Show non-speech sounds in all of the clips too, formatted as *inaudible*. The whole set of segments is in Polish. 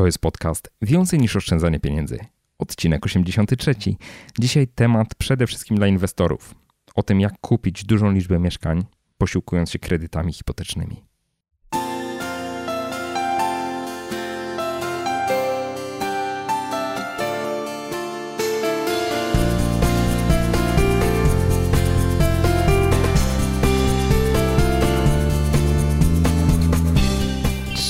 To jest podcast Więcej niż oszczędzanie pieniędzy. Odcinek 83. Dzisiaj temat przede wszystkim dla inwestorów. O tym, jak kupić dużą liczbę mieszkań, posiłkując się kredytami hipotecznymi.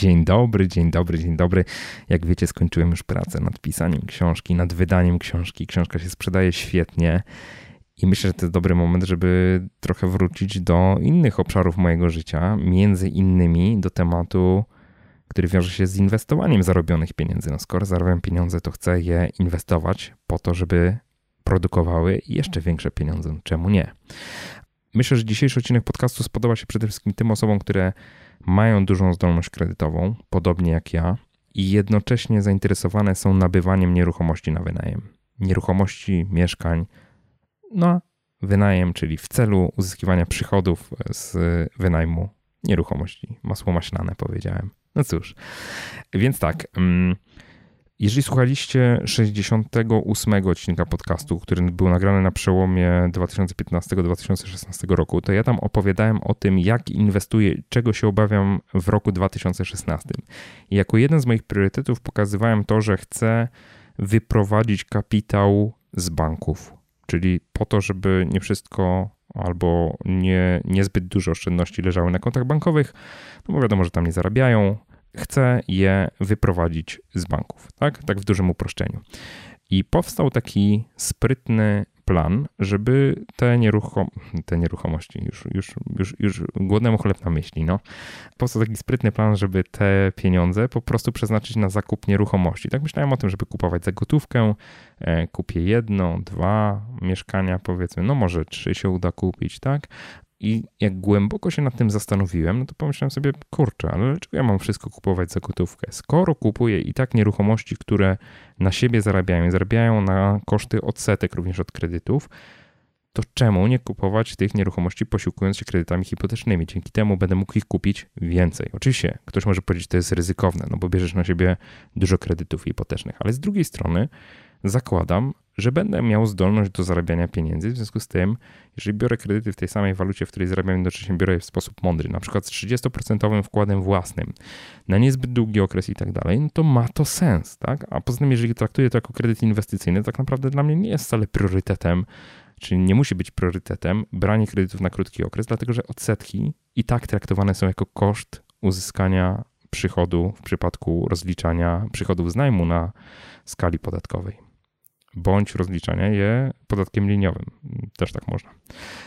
Dzień dobry, dzień dobry, dzień dobry. Jak wiecie, skończyłem już pracę nad pisaniem książki, nad wydaniem książki. Książka się sprzedaje świetnie i myślę, że to jest dobry moment, żeby trochę wrócić do innych obszarów mojego życia, między innymi do tematu, który wiąże się z inwestowaniem zarobionych pieniędzy. No skoro zarabiam pieniądze, to chcę je inwestować po to, żeby produkowały jeszcze większe pieniądze. Czemu nie? Myślę, że dzisiejszy odcinek podcastu spodoba się przede wszystkim tym osobom, które mają dużą zdolność kredytową, podobnie jak ja, i jednocześnie zainteresowane są nabywaniem nieruchomości na wynajem. Nieruchomości, mieszkań na wynajem, czyli w celu uzyskiwania przychodów z wynajmu nieruchomości. Masło maślane powiedziałem. No cóż, więc tak. Mm, jeżeli słuchaliście 68 odcinka podcastu, który był nagrany na przełomie 2015-2016 roku, to ja tam opowiadałem o tym, jak inwestuję, czego się obawiam w roku 2016. I jako jeden z moich priorytetów pokazywałem to, że chcę wyprowadzić kapitał z banków, czyli po to, żeby nie wszystko albo nie, niezbyt dużo oszczędności leżały na kontach bankowych, no bo wiadomo, że tam nie zarabiają, chce je wyprowadzić z banków, tak? Tak w dużym uproszczeniu. I powstał taki sprytny plan, żeby te, nieruchom te nieruchomości, już, już, już, już głodnemu chleb na myśli, no. Powstał taki sprytny plan, żeby te pieniądze po prostu przeznaczyć na zakup nieruchomości. Tak myślałem o tym, żeby kupować za gotówkę, e, kupię jedno, dwa mieszkania powiedzmy, no może trzy się uda kupić, tak? I jak głęboko się nad tym zastanowiłem, no to pomyślałem sobie, kurczę, ale dlaczego ja mam wszystko kupować za gotówkę? Skoro kupuję i tak nieruchomości, które na siebie zarabiają, zarabiają na koszty odsetek również od kredytów, to czemu nie kupować tych nieruchomości posiłkując się kredytami hipotecznymi? Dzięki temu będę mógł ich kupić więcej. Oczywiście ktoś może powiedzieć, że to jest ryzykowne, no bo bierzesz na siebie dużo kredytów hipotecznych, ale z drugiej strony zakładam, że będę miał zdolność do zarabiania pieniędzy. W związku z tym, jeżeli biorę kredyty w tej samej walucie, w której zarabiam, jednocześnie biorę je w sposób mądry, na przykład z 30% wkładem własnym na niezbyt długi okres i tak dalej, no to ma to sens, tak? A poza tym, jeżeli traktuję to jako kredyt inwestycyjny, tak naprawdę dla mnie nie jest wcale priorytetem, czyli nie musi być priorytetem branie kredytów na krótki okres, dlatego że odsetki i tak traktowane są jako koszt uzyskania przychodu w przypadku rozliczania przychodów z najmu na skali podatkowej bądź rozliczania je podatkiem liniowym. Też tak można.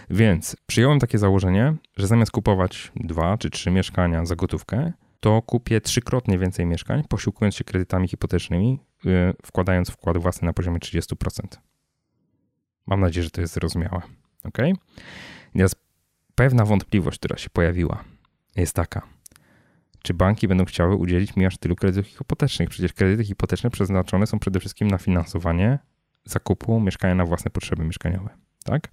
Więc przyjąłem takie założenie, że zamiast kupować dwa czy trzy mieszkania za gotówkę, to kupię trzykrotnie więcej mieszkań, posiłkując się kredytami hipotecznymi, yy, wkładając wkład własny na poziomie 30%. Mam nadzieję, że to jest zrozumiałe. Ok? Teraz pewna wątpliwość, która się pojawiła, jest taka. Czy banki będą chciały udzielić mi aż tylu kredytów hipotecznych? Przecież kredyty hipoteczne przeznaczone są przede wszystkim na finansowanie zakupu mieszkania na własne potrzeby mieszkaniowe. Tak?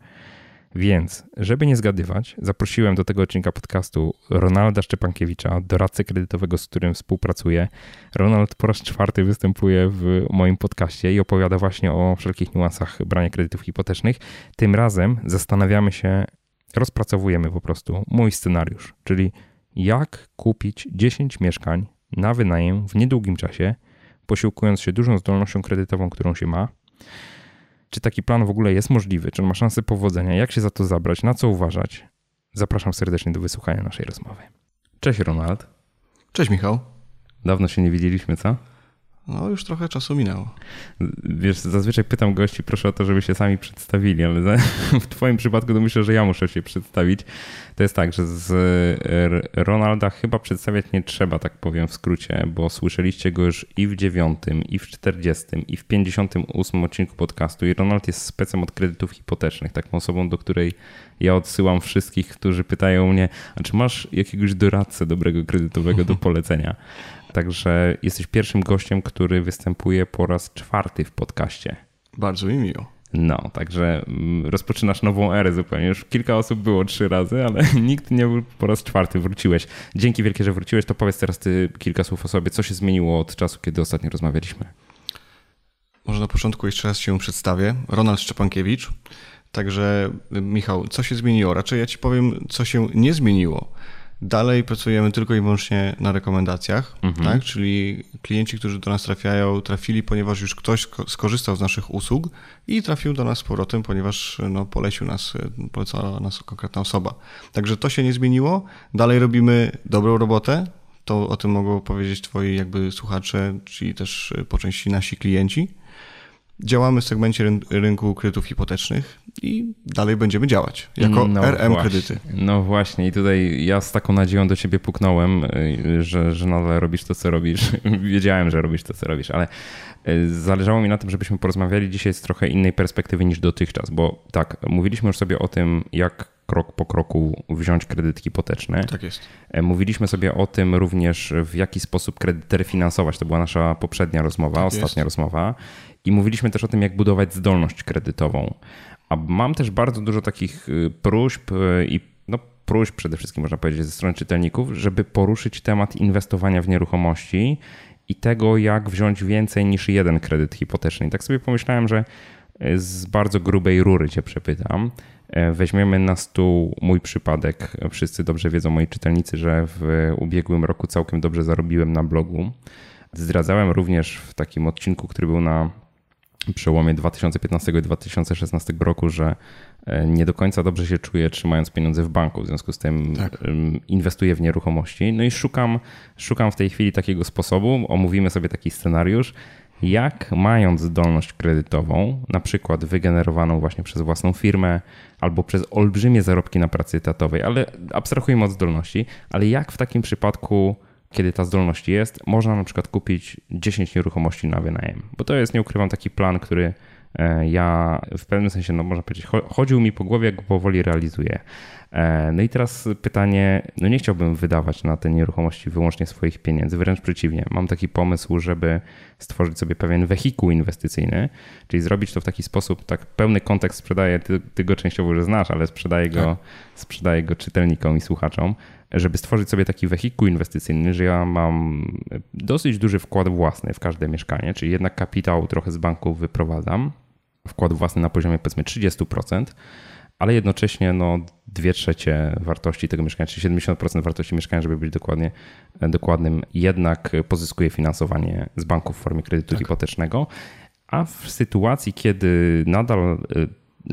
Więc, żeby nie zgadywać, zaprosiłem do tego odcinka podcastu Ronalda Szczepankiewicza, doradcę kredytowego, z którym współpracuję. Ronald po raz czwarty występuje w moim podcaście i opowiada właśnie o wszelkich niuansach brania kredytów hipotecznych. Tym razem zastanawiamy się, rozpracowujemy po prostu mój scenariusz, czyli jak kupić 10 mieszkań na wynajem w niedługim czasie, posiłkując się dużą zdolnością kredytową, którą się ma, czy taki plan w ogóle jest możliwy? Czy on ma szansę powodzenia? Jak się za to zabrać? Na co uważać? Zapraszam serdecznie do wysłuchania naszej rozmowy. Cześć Ronald. Cześć Michał. Dawno się nie widzieliśmy, co? No, już trochę czasu minęło. Wiesz, zazwyczaj pytam gości, proszę o to, żeby się sami przedstawili, ale w Twoim przypadku to myślę, że ja muszę się przedstawić. To jest tak, że z Ronalda chyba przedstawiać nie trzeba, tak powiem w skrócie, bo słyszeliście go już i w dziewiątym, i w czterdziestym, i w pięćdziesiątym ósmym odcinku podcastu. I Ronald jest specem od kredytów hipotecznych, taką osobą, do której ja odsyłam wszystkich, którzy pytają mnie, a czy masz jakiegoś doradcę dobrego kredytowego do *laughs* polecenia? Także jesteś pierwszym gościem, który występuje po raz czwarty w podcaście. Bardzo mi miło. No, także mm, rozpoczynasz nową erę zupełnie. Już kilka osób było trzy razy, ale *laughs* nikt nie był po raz czwarty. Wróciłeś. Dzięki wielkie, że wróciłeś. To powiedz teraz ty kilka słów o sobie. Co się zmieniło od czasu, kiedy ostatnio rozmawialiśmy? Może na początku jeszcze raz się przedstawię. Ronald Szczepankiewicz. Także Michał, co się zmieniło? Raczej ja ci powiem, co się nie zmieniło. Dalej pracujemy tylko i wyłącznie na rekomendacjach, mhm. tak? czyli klienci, którzy do nas trafiają, trafili, ponieważ już ktoś skorzystał z naszych usług i trafił do nas z powrotem, ponieważ no, polecił nas, polecała nas konkretna osoba. Także to się nie zmieniło. Dalej robimy dobrą robotę, to o tym mogą powiedzieć twoi jakby słuchacze, czyli też po części nasi klienci. Działamy w segmencie rynku kredytów hipotecznych i dalej będziemy działać jako no RM właśnie. kredyty. No właśnie i tutaj ja z taką nadzieją do ciebie puknąłem, y, że, że nadal robisz to, co robisz. *laughs* Wiedziałem, że robisz to, co robisz, ale y, zależało mi na tym, żebyśmy porozmawiali dzisiaj z trochę innej perspektywy niż dotychczas, bo tak, mówiliśmy już sobie o tym, jak krok po kroku wziąć kredyt hipoteczny. Tak jest. E, mówiliśmy sobie o tym również, w jaki sposób kredyt refinansować. To była nasza poprzednia rozmowa, tak ostatnia jest. rozmowa. I mówiliśmy też o tym, jak budować zdolność kredytową. A mam też bardzo dużo takich y, próśb y, i no, próśb przede wszystkim, można powiedzieć, ze strony czytelników, żeby poruszyć temat inwestowania w nieruchomości i tego, jak wziąć więcej niż jeden kredyt hipoteczny. I tak sobie pomyślałem, że y, z bardzo grubej rury cię przepytam. Weźmiemy na stół mój przypadek. Wszyscy dobrze wiedzą, moi czytelnicy, że w ubiegłym roku całkiem dobrze zarobiłem na blogu. Zdradzałem również w takim odcinku, który był na przełomie 2015 i 2016 roku, że e, nie do końca dobrze się czuję trzymając pieniądze w banku, w związku z tym tak. inwestuję w nieruchomości. No i szukam, szukam w tej chwili takiego sposobu, omówimy sobie taki scenariusz, jak mając zdolność kredytową, na przykład wygenerowaną właśnie przez własną firmę albo przez olbrzymie zarobki na pracy etatowej, ale abstrahujmy od zdolności, ale jak w takim przypadku kiedy ta zdolność jest, można na przykład kupić 10 nieruchomości na wynajem. Bo to jest, nie ukrywam, taki plan, który e, ja w pewnym sensie, no można powiedzieć, chodził mi po głowie, jak go powoli realizuję. E, no i teraz pytanie, no nie chciałbym wydawać na te nieruchomości wyłącznie swoich pieniędzy, wręcz przeciwnie. Mam taki pomysł, żeby stworzyć sobie pewien wehikuł inwestycyjny, czyli zrobić to w taki sposób, tak pełny kontekst sprzedaję, ty, ty go częściowo już znasz, ale sprzedaję go, tak. sprzedaję go czytelnikom i słuchaczom, żeby stworzyć sobie taki wehikuł inwestycyjny, że ja mam dosyć duży wkład własny w każde mieszkanie, czyli jednak kapitał trochę z banku wyprowadzam, wkład własny na poziomie powiedzmy 30%, ale jednocześnie no, 2 trzecie wartości tego mieszkania, czyli 70% wartości mieszkania, żeby być dokładnie, dokładnym, jednak pozyskuje finansowanie z banku w formie kredytu tak. hipotecznego. A w sytuacji, kiedy nadal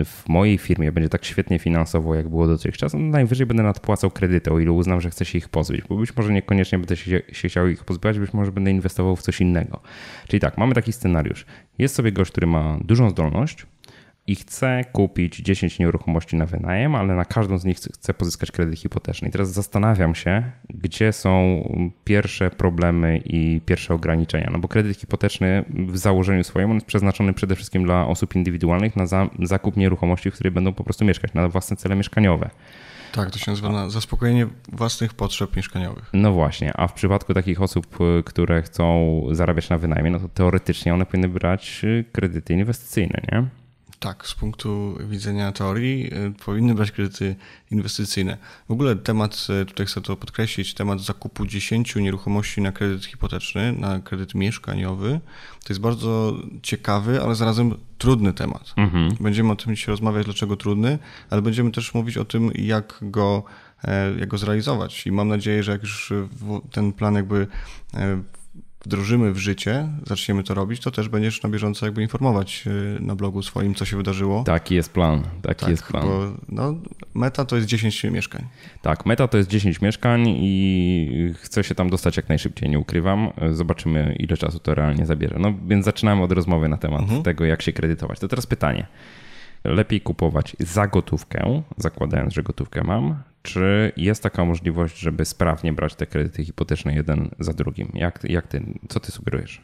w mojej firmie będzie tak świetnie finansowo, jak było dotychczas, no najwyżej będę nadpłacał kredyty, o ile uznam, że chcę się ich pozbyć, bo być może niekoniecznie będę się, się chciał ich pozbywać, być może będę inwestował w coś innego. Czyli tak, mamy taki scenariusz. Jest sobie gość, który ma dużą zdolność, i chce kupić 10 nieruchomości na wynajem, ale na każdą z nich chce pozyskać kredyt hipoteczny. I teraz zastanawiam się, gdzie są pierwsze problemy i pierwsze ograniczenia. No bo kredyt hipoteczny w założeniu swoim jest przeznaczony przede wszystkim dla osób indywidualnych na zakup nieruchomości, w której będą po prostu mieszkać, na własne cele mieszkaniowe. Tak, to się nazywa na zaspokojenie własnych potrzeb mieszkaniowych. No właśnie, a w przypadku takich osób, które chcą zarabiać na wynajmie, no to teoretycznie one powinny brać kredyty inwestycyjne, nie? Tak, z punktu widzenia teorii y, powinny brać kredyty inwestycyjne. W ogóle temat, y, tutaj chcę to podkreślić, temat zakupu 10 nieruchomości na kredyt hipoteczny, na kredyt mieszkaniowy, to jest bardzo ciekawy, ale zarazem trudny temat. Mhm. Będziemy o tym dzisiaj rozmawiać, dlaczego trudny, ale będziemy też mówić o tym, jak go, e, jak go zrealizować. I mam nadzieję, że jak już ten plan jakby e, wdrożymy w życie, zaczniemy to robić, to też będziesz na bieżąco jakby informować y, na blogu swoim, co się wydarzyło. Taki jest plan, taki tak, jest plan. Bo, no, meta to jest 10 mieszkań. Tak, meta to jest 10 mieszkań i chcę się tam dostać jak najszybciej, nie ukrywam. Zobaczymy, ile czasu to realnie zabierze. No więc zaczynamy od rozmowy na temat mhm. tego, jak się kredytować. To teraz pytanie. Lepiej kupować za gotówkę, zakładając, że gotówkę mam, czy jest taka możliwość, żeby sprawnie brać te kredyty hipoteczne jeden za drugim? Jak, jak ty, co ty sugerujesz?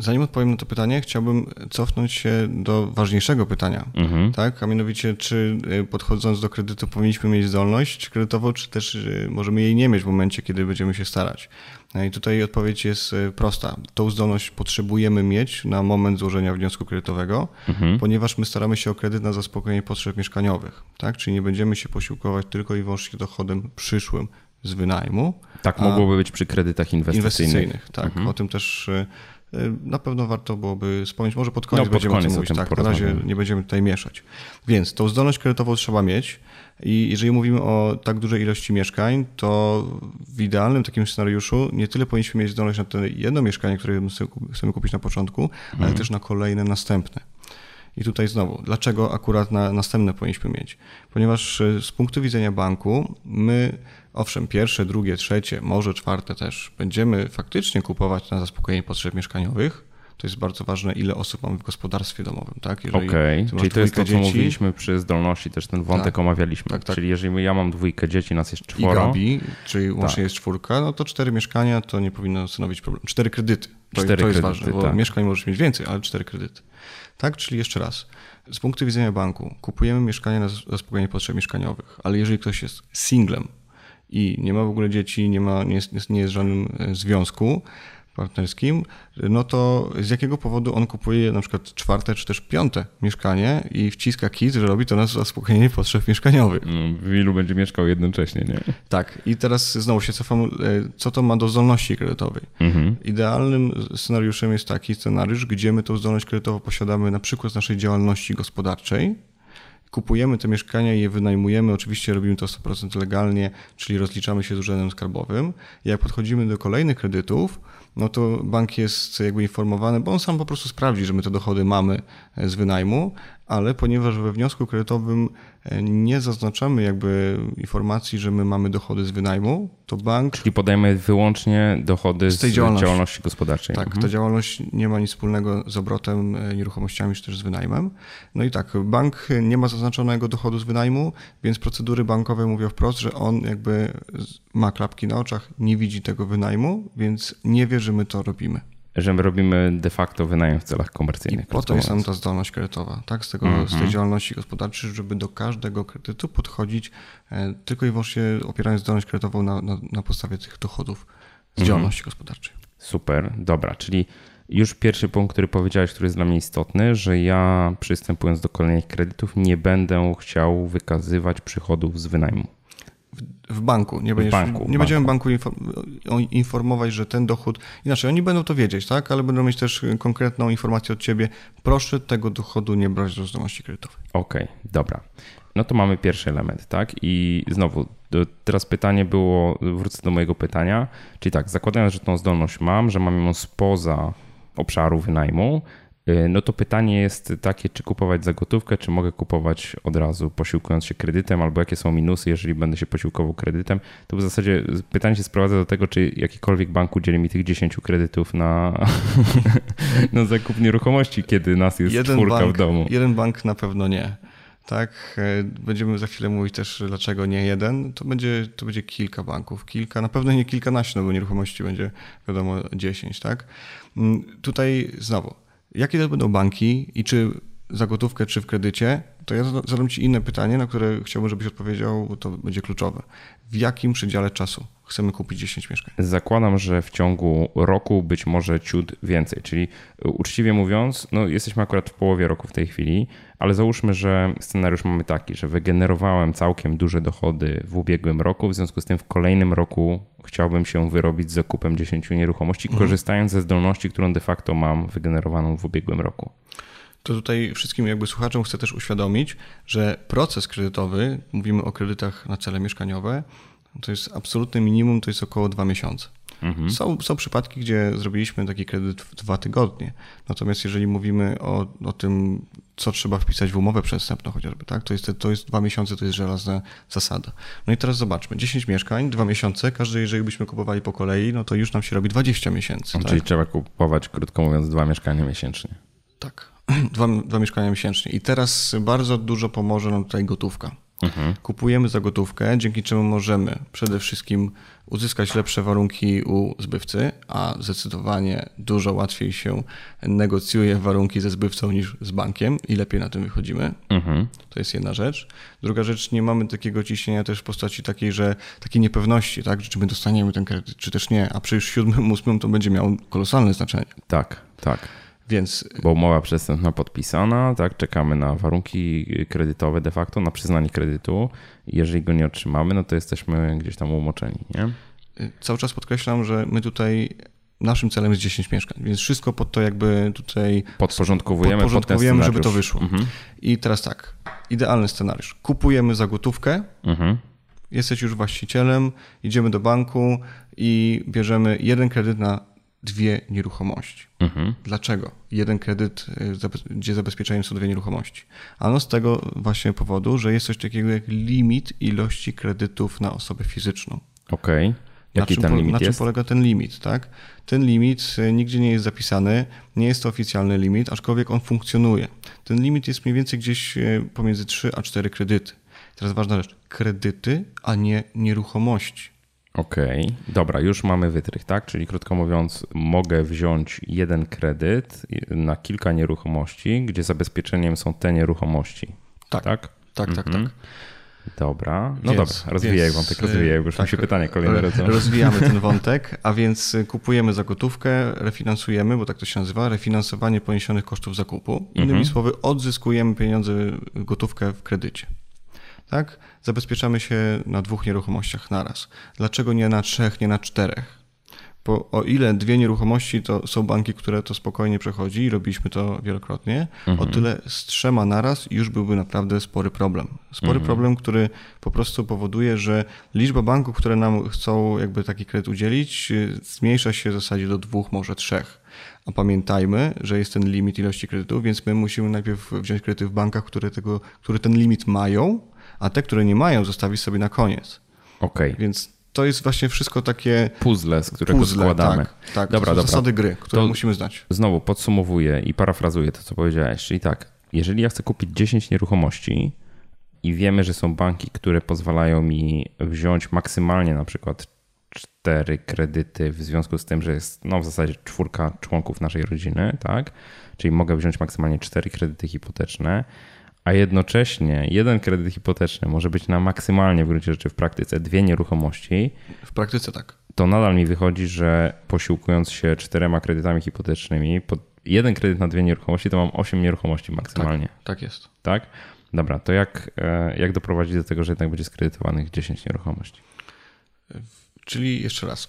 Zanim odpowiem na to pytanie, chciałbym cofnąć się do ważniejszego pytania, mhm. tak? A mianowicie, czy y, podchodząc do kredytu powinniśmy mieć zdolność kredytową, czy też y, możemy jej nie mieć w momencie, kiedy będziemy się starać? No I tutaj odpowiedź jest y, prosta. Tą zdolność potrzebujemy mieć na moment złożenia wniosku kredytowego, mhm. ponieważ my staramy się o kredyt na zaspokojenie potrzeb mieszkaniowych, tak? Czyli nie będziemy się posiłkować tylko i wyłącznie dochodem przyszłym z wynajmu. Tak mogłoby być przy kredytach inwestycyjnych. inwestycyjnych tak, mhm. o tym też na pewno warto byłoby wspomnieć, może pod koniec no, pod będziemy koniec o tym mówić, tak, na razie nie będziemy tutaj mieszać. Więc tą zdolność kredytową trzeba mieć i jeżeli mówimy o tak dużej ilości mieszkań, to w idealnym takim scenariuszu nie tyle powinniśmy mieć zdolność na to jedno mieszkanie, które chcemy kupić na początku, mhm. ale też na kolejne następne. I tutaj znowu, dlaczego akurat na następne powinniśmy mieć? Ponieważ e, z punktu widzenia banku my Owszem, pierwsze, drugie, trzecie, może czwarte też będziemy faktycznie kupować na zaspokojenie potrzeb mieszkaniowych. To jest bardzo ważne, ile osób mamy w gospodarstwie domowym, tak? Okej, okay. czyli to jest to, co dzieci, mówiliśmy przy zdolności, też ten wątek tak, omawialiśmy. Tak, tak. Czyli jeżeli ja mam dwójkę dzieci, nas jest czworo. I Gabi, czyli łącznie tak. jest czwórka, no to cztery mieszkania to nie powinno stanowić problemu. Cztery kredyty, to, cztery to jest kredyty, ważne, bo tak. mieszkań możesz mieć więcej, ale cztery kredyty. Tak, czyli jeszcze raz. Z punktu widzenia banku kupujemy mieszkanie na zaspokojenie potrzeb mieszkaniowych, ale jeżeli ktoś jest singlem, i nie ma w ogóle dzieci, nie, ma, nie, jest, nie jest w żadnym e, związku partnerskim, no to z jakiego powodu on kupuje na przykład czwarte czy też piąte mieszkanie i wciska kit, że robi to na zaspokojenie potrzeb mieszkaniowych. No, w ilu będzie mieszkał jednocześnie, nie? Tak. I teraz znowu się cofam, e, co to ma do zdolności kredytowej. Mhm. Idealnym scenariuszem jest taki scenariusz, gdzie my tą zdolność kredytową posiadamy na przykład z naszej działalności gospodarczej, kupujemy te mieszkania i je wynajmujemy. Oczywiście robimy to 100% legalnie, czyli rozliczamy się z urzędem skarbowym. Jak podchodzimy do kolejnych kredytów, no to bank jest jakby informowany, bo on sam po prostu sprawdzi, że my te dochody mamy z wynajmu, ale ponieważ we wniosku kredytowym e, nie zaznaczamy jakby informacji, że my mamy dochody z wynajmu, to bank... Czyli podajemy wyłącznie dochody z, tej działalności. działalności gospodarczej. Tak, mhm. ta działalność nie ma nic wspólnego z obrotem e, nieruchomościami czy też z wynajmem. No i tak, bank nie ma zaznaczonego dochodu z wynajmu, więc procedury bankowe mówią wprost, że on jakby ma klapki na oczach, nie widzi tego wynajmu, więc nie wie, że my to robimy że my robimy de facto wynajem w celach komercyjnych. I po to jest nam ta zdolność kredytowa, tak? Z, tego, mm -hmm. z tej mhm. działalności gospodarczej, żeby do każdego kredytu podchodzić e, tylko i wyłącznie opierając zdolność kredytową na, na, na podstawie tych dochodów z mm -hmm. działalności gospodarczej. Super, dobra, czyli już pierwszy punkt, który powiedziałeś, który jest dla mnie istotny, że ja przystępując do kolejnych kredytów nie będę chciał wykazywać przychodów z wynajmu w banku. Nie, będziesz, banku, nie banku. będziemy banku informować, że ten dochód. Inaczej, oni będą to wiedzieć, tak? Ale będą mieć też konkretną informację od ciebie. Proszę tego dochodu nie brać do zdolności kredytowej. Okej, okay, dobra. No to mamy pierwszy element, tak? I znowu, teraz pytanie było, wrócę do mojego pytania, czyli tak, zakładając, że tą zdolność mam, że mam ją spoza obszaru wynajmu, no to pytanie jest takie, czy kupować za gotówkę, czy mogę kupować od razu posiłkując się kredytem, albo jakie są minusy, jeżeli będę się posiłkował kredytem. To w zasadzie pytanie się sprowadza do tego, czy jakikolwiek bank udzieli mi tych 10 kredytów na, *laughs* na zakup nieruchomości, kiedy nas jest jeden czwórka bank, w domu. Jeden bank na pewno nie. Tak, e, będziemy za chwilę mówić też, dlaczego nie jeden. To będzie, to będzie kilka banków, kilka, na pewno nie kilkanaście, no bo nieruchomości będzie wiadomo 10, tak? Mm, tutaj znowu, Jakie to będą banki i czy za gotówkę, czy w kredycie, to ja zadam Ci inne pytanie, na które chciałbym, żebyś odpowiedział, bo to będzie kluczowe. W jakim przedziale czasu chcemy kupić 10 mieszkań? Zakładam, że w ciągu roku być może ciut więcej, czyli uczciwie mówiąc, no jesteśmy akurat w połowie roku w tej chwili, ale załóżmy, że scenariusz mamy taki, że wygenerowałem całkiem duże dochody w ubiegłym roku, w związku z tym w kolejnym roku chciałbym się wyrobić z zakupem 10 nieruchomości, mhm. korzystając ze zdolności, którą de facto mam wygenerowaną w ubiegłym roku. To tutaj wszystkim jakby słuchaczom chcę też uświadomić, że proces kredytowy, mówimy o kredytach na cele mieszkaniowe, to jest absolutne minimum, to jest około dwa miesiące. Mhm. Są, są przypadki, gdzie zrobiliśmy taki kredyt w dwa tygodnie. Natomiast jeżeli mówimy o, o tym, co trzeba wpisać w umowę przestępną chociażby, tak? To jest, to jest dwa miesiące, to jest żelazna zasada. No i teraz zobaczmy, 10 mieszkań, dwa miesiące, każdy jeżeli byśmy kupowali po kolei, no to już nam się robi 20 miesięcy. No, tak? Czyli trzeba kupować, krótko mówiąc, dwa mieszkania miesięcznie. Tak, *clears throat* dwa, dwa mieszkania miesięcznie. I teraz bardzo dużo pomoże nam tutaj gotówka. Mhm. Kupujemy za gotówkę, dzięki czemu możemy przede wszystkim uzyskać lepsze warunki u zbywcy, a zdecydowanie dużo łatwiej się negocjuje warunki ze zbywcą niż z bankiem i lepiej na tym wychodzimy. Mhm. To jest jedna rzecz. Druga rzecz, nie mamy takiego ciśnienia też w postaci takiej, że takiej niepewności, tak, czy my dostaniemy ten kredyt, czy też nie, a przy już siódmym, ósmym to będzie miało kolosalne znaczenie. Tak, tak. Więc... Bo umowa przestępna podpisana, tak, czekamy na warunki kredytowe de facto, na przyznanie kredytu. Jeżeli go nie otrzymamy, no to jesteśmy gdzieś tam umoczeni, nie? Cały czas podkreślam, że my tutaj naszym celem jest 10 mieszkań, więc wszystko pod to jakby tutaj podporządkowujemy, podporządkowujemy pod żeby to wyszło. Mhm. I teraz tak, idealny scenariusz. Kupujemy za gotówkę, mhm. jesteś już właścicielem, idziemy do banku i bierzemy jeden kredyt na dwie nieruchomości. Mhm. Dlaczego? Jeden kredyt, y, gdzie zabezpieczeniem są dwie nieruchomości. Ano z tego właśnie powodu, że jest coś takiego jak limit ilości kredytów na osobę fizyczną. Okej. Okay. Jaki na ten limit na czym polega ten limit, tak? Ten limit y, nigdzie nie jest zapisany, nie jest to oficjalny limit, aczkolwiek on funkcjonuje. Ten limit jest mniej więcej gdzieś y, pomiędzy 3 a 4 kredyty. Teraz ważna rzecz, kredyty, a nie nieruchomości. Okej, okay. dobra, już mamy wytrych, tak? Czyli krótko mówiąc, mogę wziąć jeden kredyt na kilka nieruchomości, gdzie zabezpieczeniem są te nieruchomości. Tak, tak, tak, tak. Mhm. tak. Dobra, no więc, dobra, rozwijaj więc, wątek, rozwijaj, bo już tak, mi się pytanie kolejne rodzą. Rozwijamy ten *laughs* wątek, a więc kupujemy za gotówkę, refinansujemy, bo tak to się nazywa, refinansowanie poniesionych kosztów zakupu. Innymi mhm. słowy, odzyskujemy pieniądze, gotówkę w kredycie tak? Zabezpieczamy się na dwóch nieruchomościach naraz. Dlaczego nie na trzech, nie na czterech? Bo o ile dwie nieruchomości to są banki, które to spokojnie przechodzi i robiliśmy to wielokrotnie, mhm. o tyle z trzema naraz już byłby naprawdę spory problem. Spory mhm. problem, który po prostu powoduje, że liczba banków, które nam chcą jakby taki kredyt udzielić, zmniejsza się w zasadzie do dwóch, może trzech. A pamiętajmy, że jest ten limit ilości kredytów, więc my musimy najpierw wziąć kredyty w bankach, które, tego, które ten limit mają, a te, które nie mają, zostawić sobie na koniec. Okej. Okay. Więc to jest właśnie wszystko takie. Puzzle, z którego puzzle, składamy. Tak, tak. Dobra, to dobra. zasady gry, które to musimy znać. Znowu podsumowuję i parafrazuję to, co powiedziałeś. Czyli tak, jeżeli ja chcę kupić 10 nieruchomości i wiemy, że są banki, które pozwalają mi wziąć maksymalnie na przykład cztery kredyty w związku z tym, że jest no, w zasadzie czwórka członków naszej rodziny, tak? Czyli mogę wziąć maksymalnie cztery kredyty hipoteczne a jednocześnie jeden kredyt hipoteczny może być na maksymalnie w gruncie rzeczy w praktyce dwie nieruchomości. W praktyce tak. To nadal mi wychodzi, że posiłkując się czterema kredytami hipotecznymi, jeden kredyt na dwie nieruchomości, to mam osiem nieruchomości maksymalnie. Tak, tak jest. Tak? Dobra, to jak, e, jak doprowadzić do tego, że jednak będzie skredytowanych 10 nieruchomości? Czyli jeszcze raz,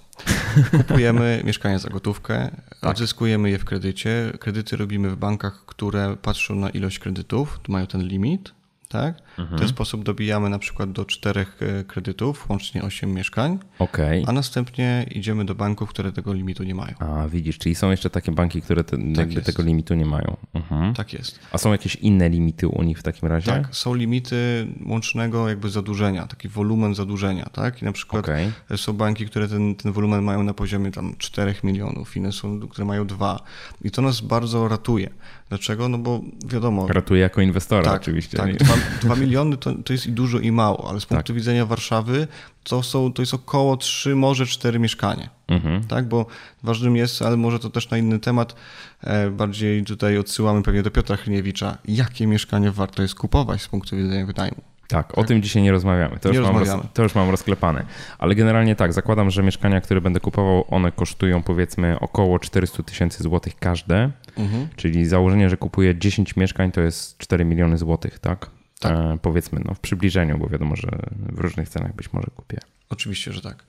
kupujemy *laughs* mieszkanie za gotówkę, tak. odzyskujemy je w kredycie. Kredyty robimy w bankach, które patrzą na ilość kredytów, mają ten limit tak? Mhm. W ten sposób dobijamy na przykład do czterech e, kredytów, łącznie 8 mieszkań, okay. a następnie idziemy do banków, które tego limitu nie mają. A widzisz, czyli są jeszcze takie banki, które te, tak tego limitu nie mają. Mhm. Tak jest. A są jakieś inne limity u nich w takim razie? Tak, są limity łącznego jakby zadłużenia, taki wolumen zadłużenia, tak? I na przykład okay. są banki, które ten, ten wolumen mają na poziomie tam 4 milionów, inne są, które mają 2. I to nas bardzo ratuje. Dlaczego? No bo wiadomo. Ratuje jako inwestora tak, oczywiście. Tak, dwa, dwa miliony to, to jest i dużo i mało, ale z punktu tak. widzenia Warszawy to, są, to jest około 3, może 4 mieszkania. Mhm. Tak, bo ważnym jest, ale może to też na inny temat, e, bardziej tutaj odsyłamy pewnie do Piotra Chryniewicza, jakie mieszkanie warto jest kupować z punktu widzenia wynajmu. Tak, o tym dzisiaj nie rozmawiamy. To, nie już rozmawiamy. Mam roz, to już mam rozklepane. Ale generalnie tak, zakładam, że mieszkania, które będę kupował, one kosztują powiedzmy około 400 tysięcy złotych każde. Mhm. Czyli założenie, że kupuję 10 mieszkań, to jest 4 miliony złotych, tak? tak. E, powiedzmy, no w przybliżeniu, bo wiadomo, że w różnych cenach być może kupię. Oczywiście, że tak.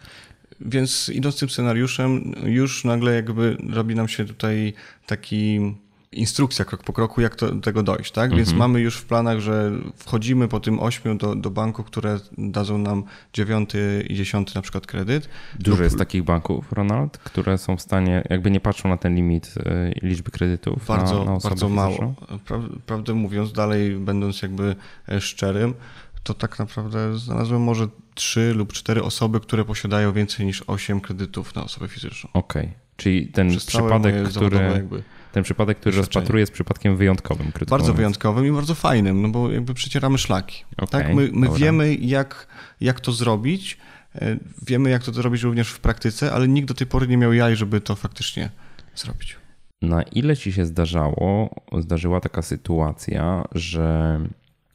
Więc idąc tym scenariuszem, już nagle jakby robi nam się tutaj taki instrukcja krok po kroku, jak to, do tego dojść, tak? Więc Mhm. mamy już w planach, że wchodzimy po tym ośmiu do, do banku, które dadzą nam dziewiąty i dziesiąty na przykład kredyt. Dużo Lub jest takich banków, Ronald, które są w stanie, jakby nie patrzą na ten limit y, liczby kredytów. Bardzo, na, na bardzo mało. Pra, prawdę mówiąc, dalej będąc jakby e, szczerym, to tak naprawdę znalazłem może trzy lub cztery osoby, które posiadają więcej niż osiem kredytów na osobę fizyczną. Okej. Czyli ten Przez przypadek, który, jakby ten przypadek, który rozpatruję, jest przypadkiem wyjątkowym. bardzo mówiąc. wyjątkowym i bardzo fajnym, no bo jakby przecieramy szlaki. Okej, tak? My, my wiemy, jak, jak to zrobić, e, wiemy, jak to zrobić również w praktyce, ale nikt do tej pory nie miał jaj, żeby to faktycznie zrobić. Na ile ci się zdarzało, zdarzyła taka sytuacja, że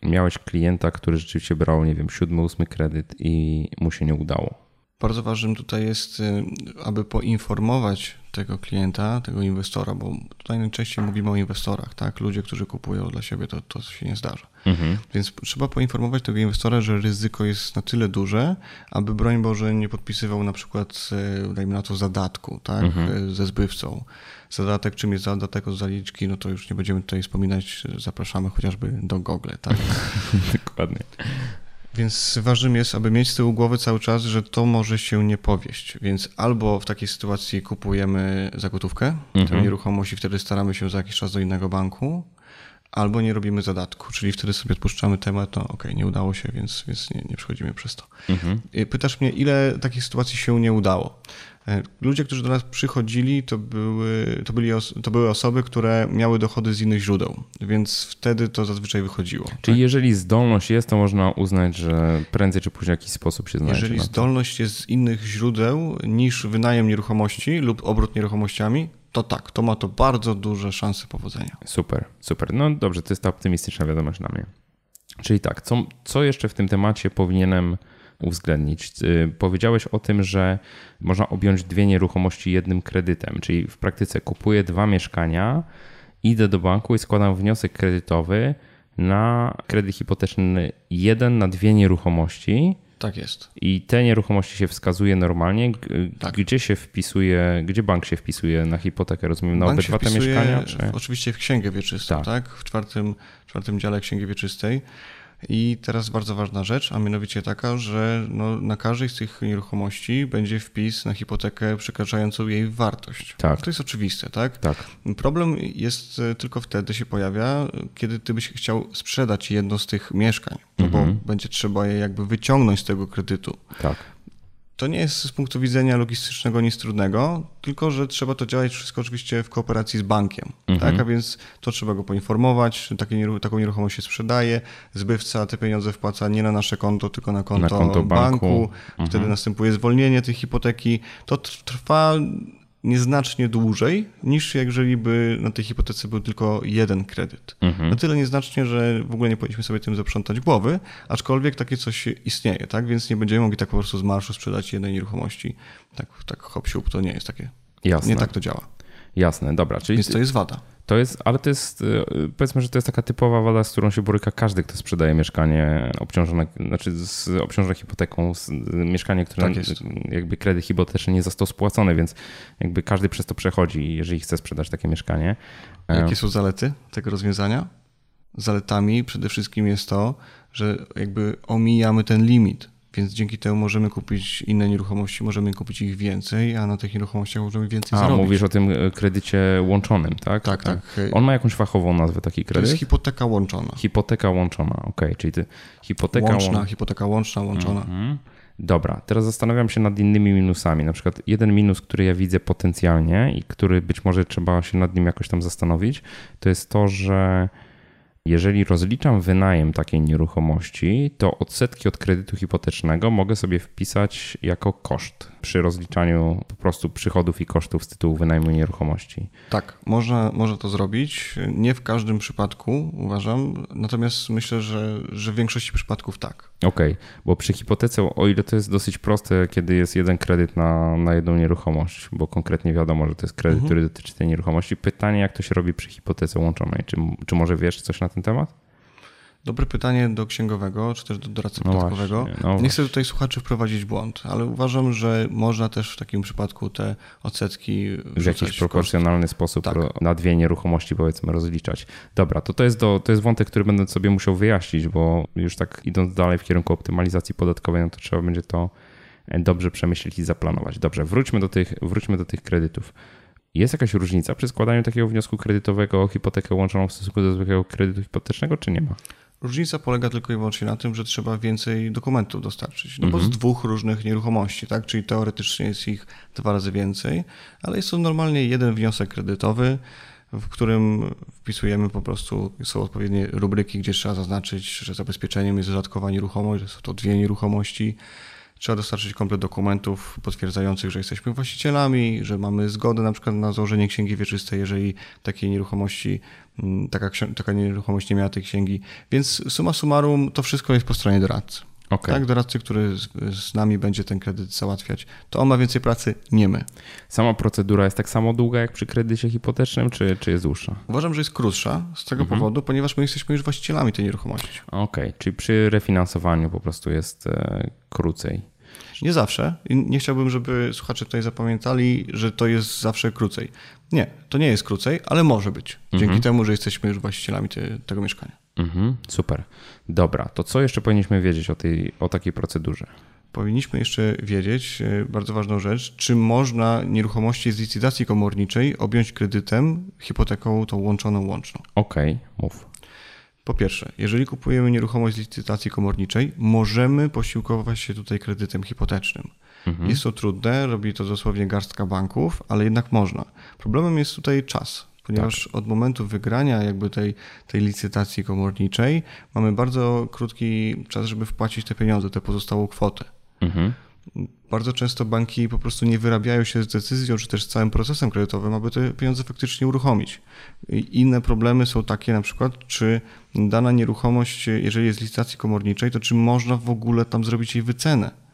miałeś klienta, który rzeczywiście brał, nie wiem, siódmy, ósmy kredyt i mu się nie udało? Bardzo ważnym tutaj jest, y, aby poinformować tego klienta, tego inwestora, bo tutaj najczęściej mówimy o inwestorach, tak? Ludzie, którzy kupują dla siebie, to, to się nie zdarza. Mhm. Więc trzeba poinformować tego inwestora, że ryzyko jest na tyle duże, aby broń Boże nie podpisywał na przykład, e, dajmy na to, zadatku tak? Mhm. E, ze zbywcą. Zadatek, czym jest zadatek od zaliczki, no to już nie będziemy tutaj wspominać, zapraszamy chociażby do Google. Tak? *laughs* Dokładnie. Więc ważnym jest, aby mieć z tyłu głowy cały czas, że to może się nie powieść. Więc albo w takiej sytuacji kupujemy za gotówkę tę Mhm. nieruchomość i wtedy staramy się za jakiś czas do innego banku, albo nie robimy zadatku, czyli wtedy sobie odpuszczamy temat, no okej, nie udało się, więc, więc nie, nie przechodzimy przez to. Mhm. Y, Pytasz mnie, ile takich sytuacji się nie udało? E, Ludzie, którzy do nas przychodzili, to były, to, byli to były osoby, które miały dochody z innych źródeł, więc wtedy to zazwyczaj wychodziło. Czyli jeżeli zdolność jest, to można uznać, że prędzej czy później w jakiś sposób się znajdzie. Jeżeli zdolność jest z innych źródeł niż wynajem nieruchomości lub obrót nieruchomościami, to tak, to ma to bardzo duże szanse powodzenia. Super, super. No dobrze, to jest ta optymistyczna wiadomość dla mnie. Czyli tak, co, co jeszcze w tym temacie powinienem uwzględnić? Yy, Powiedziałeś o tym, że można objąć dwie nieruchomości jednym kredytem, czyli w praktyce kupuję dwa mieszkania, idę do banku i składam wniosek kredytowy na kredyt hipoteczny jeden na dwie nieruchomości. Tak jest. I te nieruchomości się wskazuje normalnie. G- Tak. Gdzie się wpisuje, gdzie bank się wpisuje na hipotekę? Rozumiem, na Bank obydwa te mieszkania? Czy... oczywiście w księgę wieczystą, Tak. tak? W czwartym, czwartym dziale księgi wieczystej. I teraz bardzo ważna rzecz, a mianowicie taka, że no, na każdej z tych nieruchomości będzie wpis na hipotekę przekraczającą jej wartość. Tak. To jest oczywiste, tak? Tak. Problem jest e, tylko wtedy się pojawia, kiedy ty byś chciał sprzedać jedno z tych mieszkań, no Mhm. bo będzie trzeba je jakby wyciągnąć z tego kredytu. Tak. To nie jest z punktu widzenia logistycznego nic trudnego, tylko że trzeba to działać wszystko oczywiście w kooperacji z bankiem. Mhm. Tak? A więc to trzeba go poinformować, takie, taką nieruchomość się sprzedaje, zbywca te pieniądze wpłaca nie na nasze konto, tylko na konto, konto banku. banku. Mhm. Wtedy następuje zwolnienie tej hipoteki. To tr- trwa nieznacznie dłużej niż jeżeli by na tej hipotece był tylko jeden kredyt. Mhm. Na tyle nieznacznie, że w ogóle nie powinniśmy sobie tym zaprzątać głowy, aczkolwiek takie coś istnieje, tak? Więc nie będziemy mogli tak po prostu z marszu sprzedać jednej nieruchomości. Tak, tak hop siup, to nie jest takie. Jasne. Nie tak to działa. Jasne, dobra. Czyli Więc to jest wada. to jest, ale to jest, y, powiedzmy, że to jest taka typowa wada, z którą się boryka każdy, kto sprzedaje mieszkanie obciążone, znaczy z obciążone hipoteką, z, mieszkanie, które Tak jakby kredyt hipoteczny nie został spłacony, więc jakby każdy przez to przechodzi, jeżeli chce sprzedać takie mieszkanie. E, Jakie są zalety tego rozwiązania? Zaletami przede wszystkim jest to, że jakby omijamy ten limit. Więc dzięki temu możemy kupić inne nieruchomości, możemy kupić ich więcej, a na tych nieruchomościach możemy więcej A, zarobić. mówisz o tym e, kredycie łączonym, tak? Tak, tak. On ma jakąś fachową nazwę, taki To kredyt? jest hipoteka łączona. Hipoteka łączona, okej, czyli ty, hipoteka Łączna, łą- hipoteka łączna, łączona. Mhm. Dobra, teraz zastanawiam się nad innymi minusami. Na przykład jeden minus, który ja widzę potencjalnie i który być może trzeba się nad nim jakoś tam zastanowić, to jest to, że jeżeli rozliczam wynajem takiej nieruchomości, to odsetki od kredytu hipotecznego mogę sobie wpisać jako koszt przy rozliczaniu po prostu przychodów i kosztów z tytułu wynajmu nieruchomości. Tak, można, można to zrobić. Nie w każdym przypadku, uważam, natomiast myślę, że, że w większości przypadków tak. Okej, bo przy hipotece, o ile to jest dosyć proste, kiedy jest jeden kredyt na, na jedną nieruchomość, bo konkretnie wiadomo, że to jest kredyt, który dotyczy tej nieruchomości. Pytanie, jak to się robi przy hipotece łączonej? Czy, czy może wiesz coś na ten temat? Dobre pytanie do księgowego, czy też do doradcy no podatkowego. Właśnie, no Nie chcę tutaj słuchaczy wprowadzić błąd, ale uważam, że można też w takim przypadku te odsetki w jakiś proporcjonalny sposób tak. na dwie nieruchomości powiedzmy rozliczać. Dobra, to to jest, do, to jest wątek, który będę sobie musiał wyjaśnić, bo już tak idąc dalej w kierunku optymalizacji podatkowej, no to trzeba będzie to dobrze przemyśleć i zaplanować. Dobrze, wróćmy do tych, wróćmy do tych kredytów. Jest jakaś różnica przy składaniu takiego wniosku kredytowego o hipotekę łączoną w stosunku do zwykłego kredytu hipotecznego, czy nie ma? Różnica polega tylko i wyłącznie na tym, że trzeba więcej dokumentów dostarczyć. No bo z mhm. dwóch różnych nieruchomości, tak? Czyli teoretycznie jest ich dwa razy więcej, ale jest to normalnie jeden wniosek kredytowy, w którym wpisujemy po prostu, są odpowiednie rubryki, gdzie trzeba zaznaczyć, że zabezpieczeniem jest dodatkowa nieruchomość, że są to dwie nieruchomości Trzeba dostarczyć komplet dokumentów potwierdzających, że jesteśmy właścicielami, że mamy zgodę na przykład na założenie księgi wieczystej, jeżeli takiej nieruchomości, mm, taka, taka nieruchomość nie miała tej księgi. Więc suma summarum to wszystko jest po stronie doradcy. Okay. Tak, doradcy, który z, z, nami będzie ten kredyt załatwiać, to on ma więcej pracy, nie my. Sama procedura jest tak samo długa jak przy kredycie hipotecznym, czy, czy jest dłuższa? Uważam, że jest krótsza z tego mhm. powodu, ponieważ my jesteśmy już właścicielami tej nieruchomości. Okej, okay. czyli przy refinansowaniu po prostu jest e, krócej. Nie zawsze. Nie chciałbym, żeby słuchacze tutaj zapamiętali, że to jest zawsze krócej. Nie, to nie jest krócej, ale może być. Dzięki mhm. temu, że jesteśmy już właścicielami te, tego mieszkania. Mhm, super. Dobra, to co jeszcze powinniśmy wiedzieć o, tej, o takiej procedurze? Powinniśmy jeszcze wiedzieć e, bardzo ważną rzecz, czy można nieruchomości z licytacji komorniczej objąć kredytem, hipoteką tą łączoną łączną. Okej, okay, mów. Po pierwsze, jeżeli kupujemy nieruchomość z licytacji komorniczej, możemy posiłkować się tutaj kredytem hipotecznym. Mhm. Jest to trudne, robi to dosłownie garstka banków, ale jednak można. Problemem jest tutaj czas ponieważ tak. od momentu wygrania jakby tej, tej licytacji komorniczej mamy bardzo krótki czas, żeby wpłacić te pieniądze, tę pozostałą kwotę. Mhm. Bardzo często banki po prostu nie wyrabiają się z decyzją, czy też z całym procesem kredytowym, aby te pieniądze faktycznie uruchomić. Inne problemy są takie na przykład, czy dana nieruchomość, jeżeli jest licytacji komorniczej, to czy można w ogóle tam zrobić jej wycenę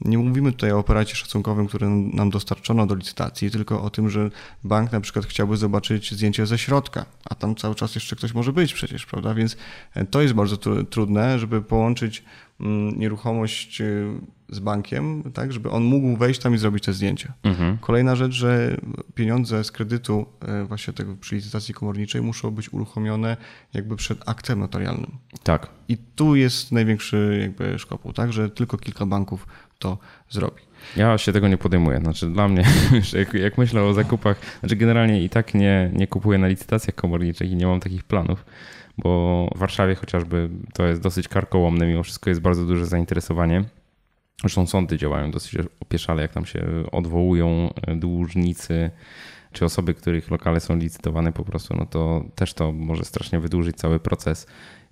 nie mówimy tutaj o operacie szacunkowym, który nam dostarczono do licytacji, tylko o tym, że bank na przykład chciałby zobaczyć zdjęcie ze środka, a tam cały czas jeszcze ktoś może być przecież, prawda? Więc e, to jest bardzo trudne, żeby połączyć mm, nieruchomość e, z bankiem, tak, żeby on mógł wejść tam i zrobić te zdjęcia. Mhm. Kolejna rzecz, że pieniądze z kredytu e, właśnie tego przy licytacji komorniczej muszą być uruchomione jakby przed aktem notarialnym. Tak. I tu jest największy jakby szkopuł, tak, że tylko kilka banków to zrobi. Ja się tego nie podejmuję. Znaczy dla mnie, *laughs* jak, jak myślę o zakupach, znaczy generalnie i tak nie, nie kupuję na licytacjach komorniczych i nie mam takich planów, bo w Warszawie chociażby to jest dosyć karkołomne, mimo wszystko jest bardzo duże zainteresowanie. Zresztą sądy działają dosyć opieszale, jak tam się odwołują dłużnicy czy osoby, których lokale są licytowane po prostu, no to też to może strasznie wydłużyć cały proces.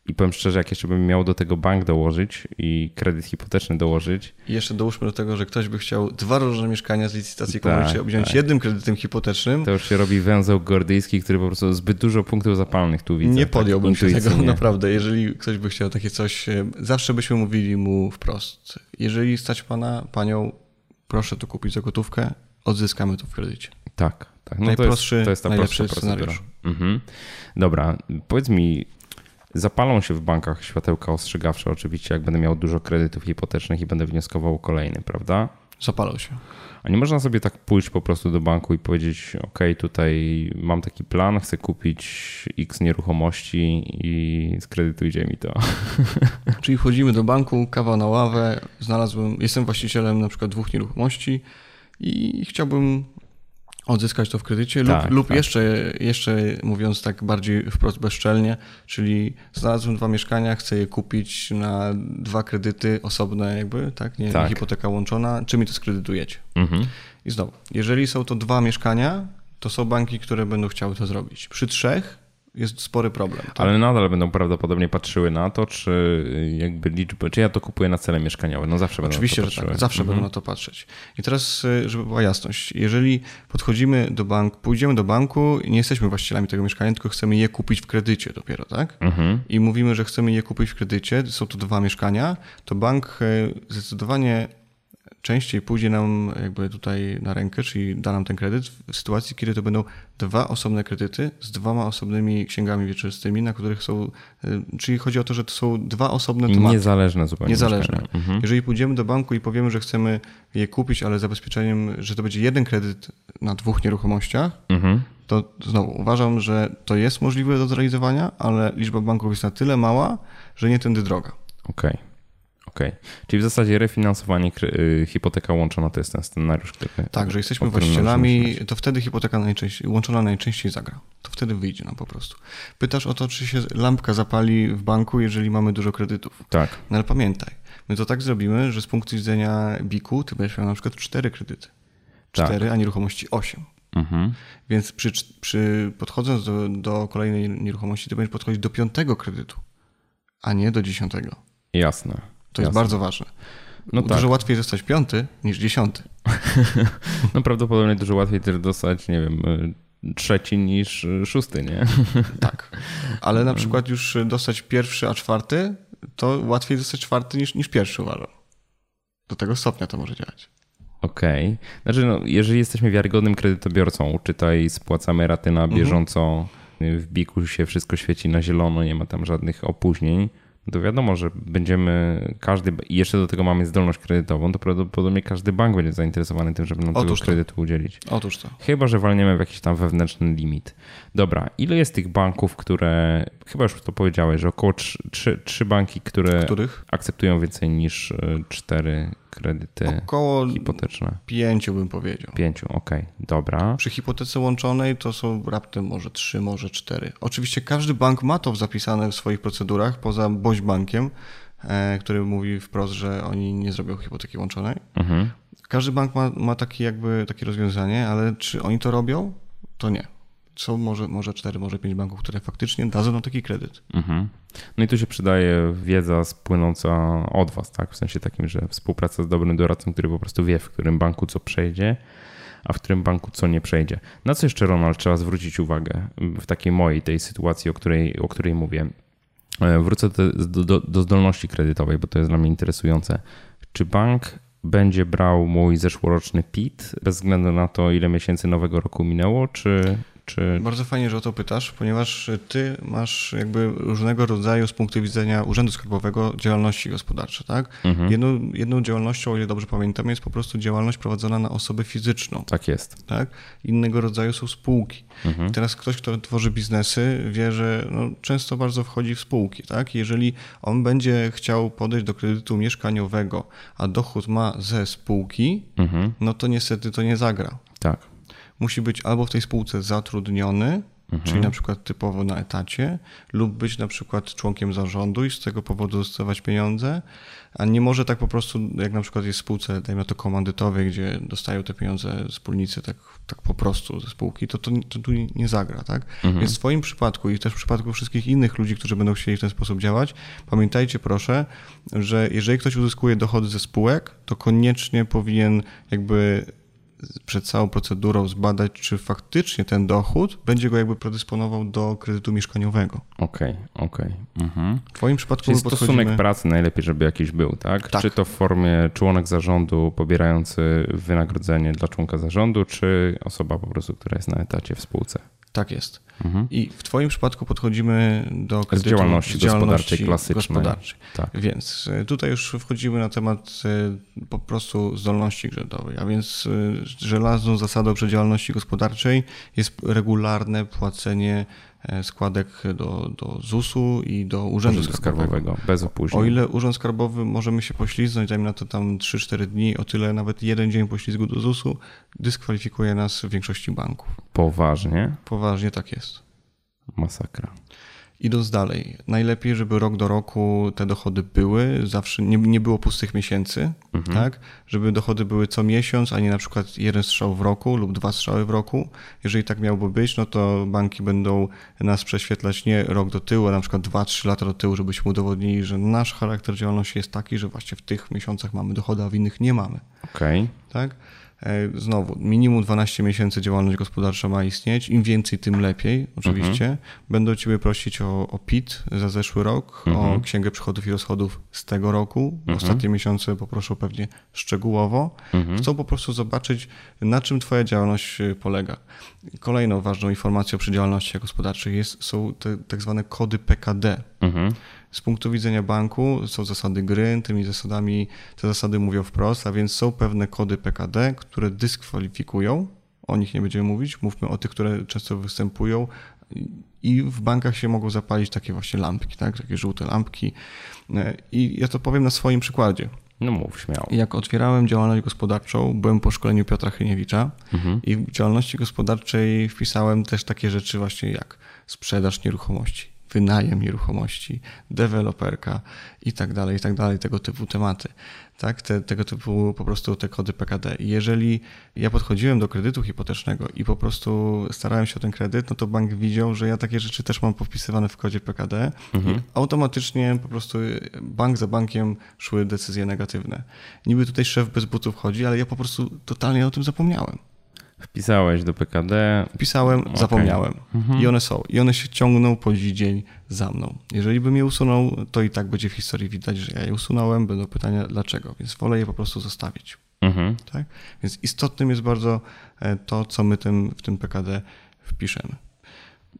I powiem szczerze, jak jeszcze bym miał do tego bank dołożyć i kredyt hipoteczny dołożyć. I jeszcze dołóżmy do tego, że ktoś by chciał dwa różne mieszkania z licytacji tak, komórczej objąć tak. jednym kredytem hipotecznym. To już się robi węzeł gordyjski, który po prostu zbyt dużo punktów zapalnych tu widzę. Nie tak podjąłbym tak, się tego, naprawdę. Jeżeli ktoś by chciał takie coś, e, zawsze byśmy mówili mu wprost. Jeżeli stać pana, panią, proszę to kupić za gotówkę, odzyskamy to w kredycie. Tak, tak. No najprostszy, to jest, to jest ta najlepszy scenariusz. Mhm. Dobra, powiedz mi, Zapalą się w bankach światełka ostrzegawcze, oczywiście, jak będę miał dużo kredytów hipotecznych i będę wnioskował kolejny, prawda? Zapalą się. A nie można sobie tak pójść po prostu do banku i powiedzieć: OK, tutaj mam taki plan, chcę kupić X nieruchomości i skredytujcie mi to. *laughs* Czyli wchodzimy do banku, kawa na ławę, znalazłem, jestem właścicielem na przykład dwóch nieruchomości i chciałbym odzyskać to w kredycie tak, lub, lub tak. Jeszcze, jeszcze mówiąc tak bardziej wprost bezczelnie, czyli znalazłem dwa mieszkania, chcę je kupić na dwa kredyty osobne jakby, tak, nie tak. hipoteka łączona, czy mi to skredytujecie? Mhm. I znowu, jeżeli są to dwa mieszkania, to są banki, które będą chciały to zrobić. Przy trzech jest spory problem. Tak? Ale nadal będą prawdopodobnie patrzyły na to, czy jakby liczby, czy ja to kupuję na cele mieszkaniowe. No zawsze będą Oczywiście, że tak, zawsze mhm. będą na to patrzeć. I teraz, y, żeby była jasność, jeżeli podchodzimy do banku, pójdziemy do banku i nie jesteśmy właścicielami tego mieszkania, tylko chcemy je kupić w kredycie dopiero, tak? Mhm. I mówimy, że chcemy je kupić w kredycie, są to dwa mieszkania, to bank y, zdecydowanie częściej pójdzie nam jakby tutaj na rękę, czyli da nam ten kredyt w sytuacji, kiedy to będą dwa osobne kredyty z dwoma osobnymi księgami wieczystymi, na których są, y, czyli chodzi o to, że to są dwa osobne I tematy. niezależne zupełnie. Niezależne. Mhm. Jeżeli pójdziemy do banku i powiemy, że chcemy je kupić, ale zabezpieczeniem, że to będzie jeden kredyt na dwóch nieruchomościach, Mhm. to znowu uważam, że to jest możliwe do zrealizowania, ale liczba banków jest na tyle mała, że nie tędy droga. Okej. Okej. Czyli w zasadzie refinansowanie y, hipoteka łączona to jest ten scenariusz, który. Tak, że jesteśmy właścicielami, to wtedy hipoteka najczęściej, łączona najczęściej zagra. To wtedy wyjdzie nam po prostu. Pytasz o to, czy się lampka zapali w banku, jeżeli mamy dużo kredytów. Tak. No ale pamiętaj, my to tak zrobimy, że z punktu widzenia BIK-u ty będziesz miał na przykład cztery kredyty. Tak. Cztery, a nieruchomości osiem. Mhm. Więc przy, przy podchodząc do, do kolejnej nieruchomości, ty będziesz podchodzić do piątego kredytu, a nie do dziesiątego. Jasne. To jest Jasne. bardzo ważne. No Dużo tak. łatwiej zostać piąty niż dziesiąty. *laughs* No prawdopodobnie dużo łatwiej też dostać, nie wiem, y, trzeci niż y, szósty, nie? *laughs* Tak. Ale na przykład już dostać pierwszy, a czwarty, to łatwiej dostać czwarty niż, niż pierwszy uważam. Do tego stopnia to może działać. Okej. Znaczy, no, jeżeli jesteśmy wiarygodnym kredytobiorcą, czytaj, spłacamy raty na bieżąco, w biku się wszystko świeci na zielono, nie ma tam żadnych opóźnień, to wiadomo, że będziemy, każdy, i jeszcze do tego mamy zdolność kredytową, to prawdopodobnie każdy bank będzie zainteresowany tym, żeby nam tego Otóż to. kredytu udzielić. Otóż to. Chyba, że walniemy w jakiś tam wewnętrzny limit. Dobra, ile jest tych banków, które, chyba już to powiedziałeś, że około trzy, banki, które Których? akceptują więcej niż y, cztery kredyty Około hipoteczne. pięciu bym powiedział. Pięciu, okej, dobra. Przy hipotece łączonej to są raptem może trzy, może cztery. Oczywiście każdy bank ma to zapisane w swoich procedurach, poza Boś Bankiem, e, który mówi wprost, że oni nie zrobią hipoteki łączonej. Mhm. Każdy bank ma, ma taki jakby takie rozwiązanie, ale czy oni to robią? To nie. Są może, może cztery, może pięć banków, które faktycznie dadzą nam taki kredyt. Mhm. No i tu się przydaje wiedza spłynąca od Was, tak? W sensie takim, że współpraca z dobrym doradcą, który po prostu wie, w którym banku co przejdzie, a w którym banku co nie przejdzie. Na co jeszcze, Ronald, trzeba zwrócić uwagę w takiej mojej, tej sytuacji, o której, o której mówię? E, Wrócę do, do- do zdolności kredytowej, bo to jest dla mnie interesujące. Czy bank będzie brał mój zeszłoroczny PIT bez względu na to, ile miesięcy nowego roku minęło, czy, czy Bardzo fajnie, że o to pytasz, ponieważ ty masz jakby różnego rodzaju z punktu widzenia Urzędu Skarbowego działalności gospodarcze, tak? Mhm. Jedną, jedną działalnością, o ile dobrze pamiętam, jest po prostu działalność prowadzona na osobę fizyczną. tak jest? tak? Innego rodzaju są spółki. Mhm. Teraz ktoś, kto tworzy biznesy, wie, że no, często bardzo wchodzi w spółki, tak? Jeżeli on będzie chciał podejść do kredytu mieszkaniowego, a dochód ma ze spółki, Mhm. no to niestety to nie zagra. Tak. Musi być albo w tej spółce zatrudniony, czyli na przykład typowo na etacie, lub być na przykład członkiem zarządu i z tego powodu dostawać pieniądze, a nie może tak po prostu, jak na przykład jest w spółce, dajmy to komandytowej, gdzie dostają te pieniądze wspólnicy tak, tak po prostu ze spółki, to, to, to tu nie zagra, tak? Więc w Twoim przypadku i też w przypadku wszystkich innych ludzi, którzy będą chcieli w ten sposób działać, pamiętajcie proszę, że jeżeli ktoś uzyskuje dochody ze spółek, to koniecznie powinien jakby przed całą procedurą zbadać, czy faktycznie ten dochód będzie go jakby predysponował do kredytu mieszkaniowego. Okej, okej. Mhm. W Twoim przypadku Czyli my stosunek podchodzimy... pracy najlepiej, żeby jakiś był, tak? Tak. Czy to w formie członek zarządu pobierający wynagrodzenie dla członka zarządu, czy osoba po prostu, która jest na etacie w spółce? Tak jest. Mhm. I w Twoim przypadku podchodzimy do kredytu działalności gospodarczej klasycznej. gospodarczej. Tak. Więc y, tutaj już wchodzimy na temat y, po prostu zdolności kredytowej, a więc y, żelazną zasadą przy działalności gospodarczej jest regularne płacenie e, składek do, do ZUS-u i do Urzędu Urzędu Skarbowego. Skarbowego, bez opóźnień. O ile Urząd Skarbowy możemy się poślizgnąć, dajmy na to tam 3-4 dni, o tyle nawet jeden dzień poślizgu do ZUS-u dyskwalifikuje nas w większości banków. Poważnie, Poważnie tak jest. Masakra. Idąc dalej, najlepiej, żeby rok do roku te dochody były, zawsze nie, nie było pustych miesięcy, tak? Żeby dochody były co miesiąc, a nie na przykład jeden strzał w roku lub dwa strzały w roku. Jeżeli tak miałoby być, no to banki będą nas prześwietlać nie rok do tyłu, a na przykład 2-3 lata do tyłu, żebyśmy udowodnili, że nasz charakter działalności jest taki, że właśnie w tych miesiącach mamy dochody, a w innych nie mamy Okej. tak? E, znowu, minimum 12 miesięcy działalność gospodarcza ma istnieć. Im więcej, tym lepiej, oczywiście. Mhm. Będą Ciebie prosić o, o PIT za zeszły rok, mhm. o księgę przychodów i rozchodów z tego roku. Mhm. Ostatnie miesiące poproszą pewnie szczegółowo. Mhm. Chcą po prostu zobaczyć, na czym Twoja działalność e, polega. Kolejną ważną informacją przy działalności gospodarczej jest, są te tak zwane kody PKD. Mhm. Z punktu widzenia banku są zasady gry, tymi zasadami, te zasady mówią wprost, a więc są pewne kody PKD, które dyskwalifikują. O nich nie będziemy mówić, mówmy o tych, które często występują i w bankach się mogą zapalić takie właśnie lampki, tak? takie żółte lampki. I ja to powiem na swoim przykładzie. No mów śmiało. Jak otwierałem działalność gospodarczą, byłem po szkoleniu Piotra Chyniewicza mhm. i w działalności gospodarczej wpisałem też takie rzeczy właśnie jak sprzedaż nieruchomości wynajem nieruchomości, deweloperka i tak dalej, i tak dalej, tego typu tematy. Tak, te, tego typu po prostu te kody PKD. I jeżeli ja podchodziłem do kredytu hipotecznego i po prostu starałem się o ten kredyt, no to bank widział, że ja takie rzeczy też mam powpisywane w kodzie PKD mhm. i automatycznie po prostu bank za bankiem szły decyzje negatywne. Niby tutaj szef bez butów chodzi, ale ja po prostu totalnie o tym zapomniałem. Wpisałeś do PKD. Wpisałem, okay. zapomniałem. Mhm. I one są. I one się ciągną po dziś dzień za mną. Jeżeli bym je usunął, to i tak będzie w historii widać, że ja je usunąłem. Będą pytania dlaczego, więc wolę je po prostu zostawić. Mhm. Tak? Więc istotnym jest bardzo e, to, co my tym, w tym PKD wpiszemy.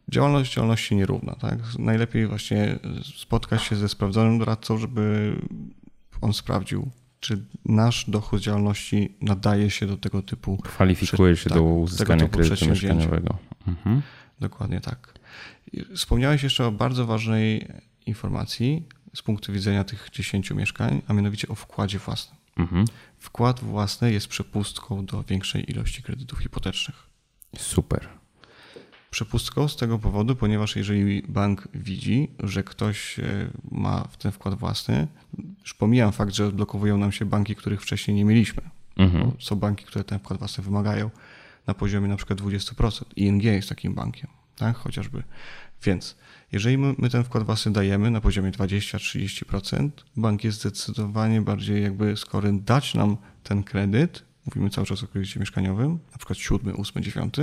Działalność działalności nierówna. Tak? Najlepiej właśnie spotkać się ze sprawdzonym doradcą, żeby on sprawdził, czy nasz dochód działalności nadaje się do tego typu. Kwalifikuje się tak, do uzyskania kredytu mieszkaniowego. Mhm. Dokładnie tak. Wspomniałeś jeszcze o bardzo ważnej informacji z punktu widzenia tych 10 mieszkań, a mianowicie o wkładzie własnym. Mhm. Wkład własny jest przepustką do większej ilości kredytów hipotecznych. Super przepustką z tego powodu, ponieważ jeżeli bank widzi, że ktoś e, ma w ten wkład własny, już pomijam fakt, że odblokowują nam się banki, których wcześniej nie mieliśmy. Mhm. Są banki, które ten wkład własny wymagają na poziomie na przykład 20%. ING jest takim bankiem, tak? chociażby. Więc jeżeli my, my ten wkład własny dajemy na poziomie 20-30%, bank jest zdecydowanie bardziej jakby skory dać nam ten kredyt, mówimy cały czas o kredycie mieszkaniowym, na przykład 7, 8, 9,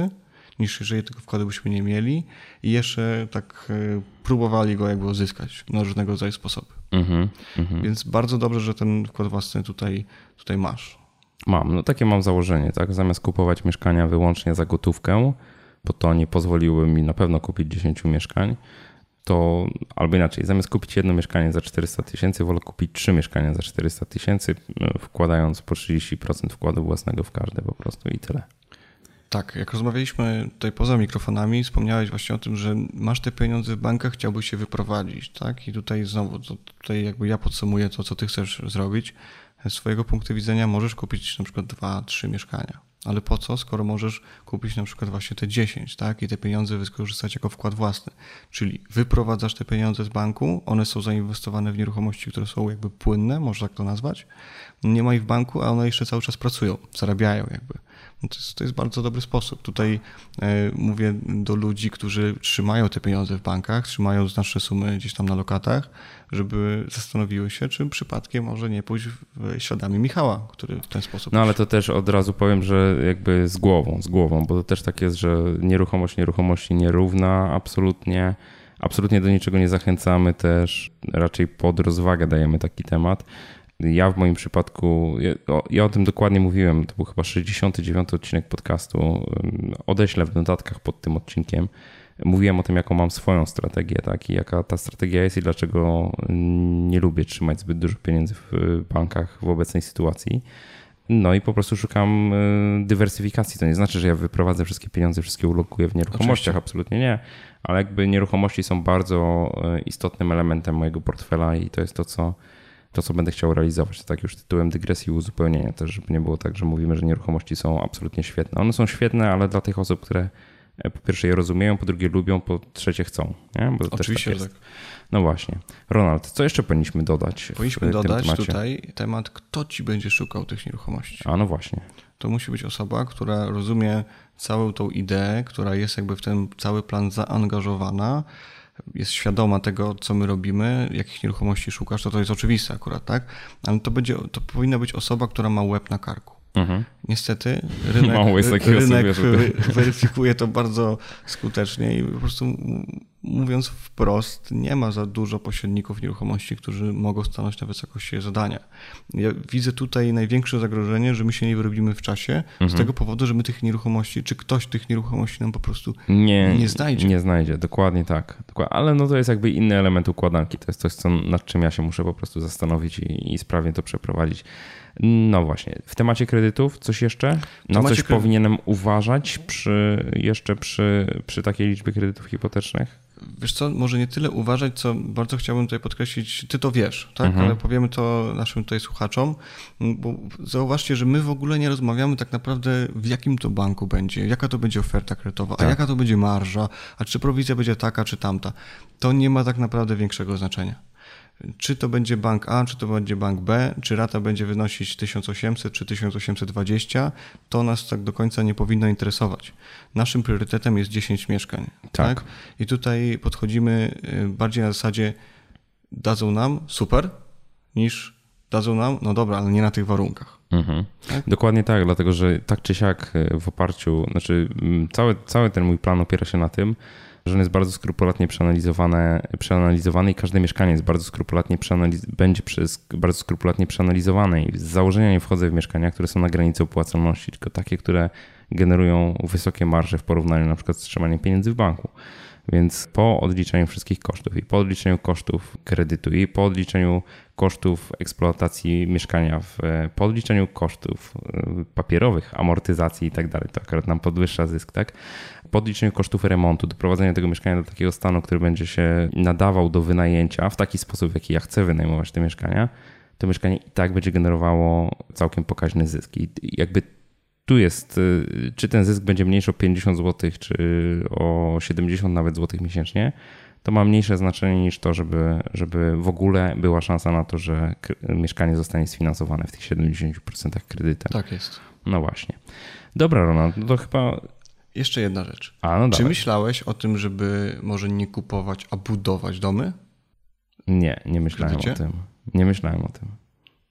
niż jeżeli tego wkładu byśmy nie mieli i jeszcze tak e, próbowali go jakby uzyskać na różnego rodzaju sposoby. Mm -hmm. Więc bardzo dobrze, że ten wkład własny tutaj, tutaj masz. Mam, no takie mam założenie, tak? Zamiast kupować mieszkania wyłącznie za gotówkę, bo to nie pozwoliły mi na pewno kupić 10 mieszkań, to albo inaczej, zamiast kupić jedno mieszkanie za 400 tysięcy, wolę kupić trzy mieszkania za 400 tysięcy, e, wkładając po 30% wkładu własnego w każde po prostu i tyle. Tak, jak rozmawialiśmy tutaj poza mikrofonami, wspomniałeś właśnie o tym, że masz te pieniądze w bankach, chciałbyś się wyprowadzić, tak? I tutaj znowu, tutaj jakby ja podsumuję to, co ty chcesz zrobić. Z swojego punktu widzenia możesz kupić na przykład dwa, trzy mieszkania. Ale po co, skoro możesz kupić na przykład właśnie te 10, tak? I te pieniądze wykorzystać jako wkład własny. Czyli wyprowadzasz te pieniądze z banku, one są zainwestowane w nieruchomości, które są jakby płynne, można tak to nazwać. Nie ma ich w banku, a one jeszcze cały czas pracują, zarabiają jakby. No to jest, to jest bardzo dobry sposób. Tutaj e, mówię do ludzi, którzy trzymają te pieniądze w bankach, trzymają znaczne sumy gdzieś tam na lokatach, żeby zastanowiły się, czy przypadkiem może nie pójść w śladami Michała, który w ten sposób. No ale to też od razu powiem, że jakby z głową, z głową, bo to też tak jest, że nieruchomość nieruchomości nierówna, absolutnie. Absolutnie do niczego nie zachęcamy też, raczej pod rozwagę dajemy taki temat. Ja w moim przypadku, ja, ja, o tym dokładnie mówiłem, to był chyba 69 odcinek podcastu. Odeślę w notatkach pod tym odcinkiem. Mówiłem o tym, jaką mam swoją strategię, tak, i jaka ta strategia jest i dlaczego nie lubię trzymać zbyt dużo pieniędzy w bankach w obecnej sytuacji. No i po prostu szukam y, dywersyfikacji. To nie znaczy, że ja wyprowadzę wszystkie pieniądze, wszystkie ulokuję w nieruchomościach, Oczywiście. absolutnie nie, ale jakby nieruchomości są bardzo y, istotnym elementem mojego portfela i to jest to, co to, co będę chciał realizować. To tak już tytułem dygresji i uzupełnienia też, żeby nie było tak, że mówimy, że nieruchomości są absolutnie świetne. One są świetne, ale dla tych osób, które e, po pierwsze je rozumieją, po drugie lubią, po trzecie chcą. Oczywiście, tak, tak, No właśnie. Ronald, co jeszcze powinniśmy dodać? Powinniśmy dodać temacie? tutaj temat, kto ci będzie szukał tych nieruchomości. A no właśnie. To musi być osoba, która rozumie całą tą ideę, która jest jakby w ten cały plan zaangażowana, jest świadoma tego, co my robimy, jakich nieruchomości szukasz, to to jest oczywiste akurat, tak? Ale to, będzie, to powinna być osoba, która ma łeb na karku. Mhm. Niestety rynek, rynek weryfikuje to bardzo skutecznie i po prostu mówiąc wprost, nie ma za dużo pośredników nieruchomości, którzy mogą stanąć na wysokości zadania. Ja widzę tutaj największe zagrożenie, że my się nie wyrobimy w czasie mhm. z tego powodu, że my tych nieruchomości, czy ktoś tych nieruchomości nam po prostu nie, nie znajdzie. Nie znajdzie, dokładnie tak. Ale no to jest jakby inny element układanki. To jest coś, co, nad czym ja się muszę po prostu zastanowić i, i sprawnie to przeprowadzić. No właśnie. W temacie kredytów coś jeszcze? Na coś powinienem uważać przy, jeszcze przy, przy takiej liczbie kredytów hipotecznych? Wiesz co, może nie tyle uważać, co bardzo chciałbym tutaj podkreślić, ty to wiesz, tak? Mhm. Ale powiemy to naszym tutaj słuchaczom, bo zauważcie, że my w ogóle nie rozmawiamy tak naprawdę w jakim to banku będzie, jaka to będzie oferta kredytowa, tak. a jaka to będzie marża, a czy prowizja będzie taka, czy tamta. To nie ma tak naprawdę większego znaczenia czy to będzie bank A, czy to będzie bank B, czy rata będzie wynosić 1800 czy 1820, to nas tak do końca nie powinno interesować. Naszym priorytetem jest 10 mieszkań. Tak. tak? I tutaj podchodzimy y, bardziej na zasadzie dadzą nam super, niż dadzą nam, no dobra, ale nie na tych warunkach. Mhm. Tak? Dokładnie tak, dlatego że tak czy siak y, w oparciu, znaczy mm, cały, cały ten mój plan opiera się na tym, że on jest bardzo skrupulatnie przeanalizowane, przeanalizowany i każde mieszkanie jest bardzo skrupulatnie przeanaliz- będzie przez, bardzo skrupulatnie przeanalizowane i z założenia nie wchodzę w mieszkania, które są na granicy opłacalności, tylko takie, które generują wysokie marże w porównaniu na przykład z trzymaniem pieniędzy w banku. Więc po odliczeniu wszystkich kosztów i po odliczeniu kosztów kredytu i po odliczeniu kosztów eksploatacji mieszkania, w, po odliczeniu kosztów e, papierowych, amortyzacji i tak dalej, to akurat nam podwyższa zysk, tak? Po odliczeniu kosztów remontu, doprowadzenia tego mieszkania do takiego stanu, który będzie się nadawał do wynajęcia w taki sposób, w jaki ja chcę wynajmować te mieszkania, to mieszkanie i tak będzie generowało całkiem pokaźny zysk. I jakby tu jest, y, czy ten zysk będzie mniejszy o 50 zł, czy o 70 nawet złotych miesięcznie, to ma mniejsze znaczenie niż to, żeby, żeby w ogóle była szansa na to, że mieszkanie zostanie sfinansowane w tych 70% kredytem. Tak jest. No właśnie. Dobra, Ronald, no to chyba. Jeszcze jedna rzecz. A, no Czy myślałeś o tym, żeby może nie kupować, a budować domy? Nie, nie myślałem o tym. Nie myślałem o tym.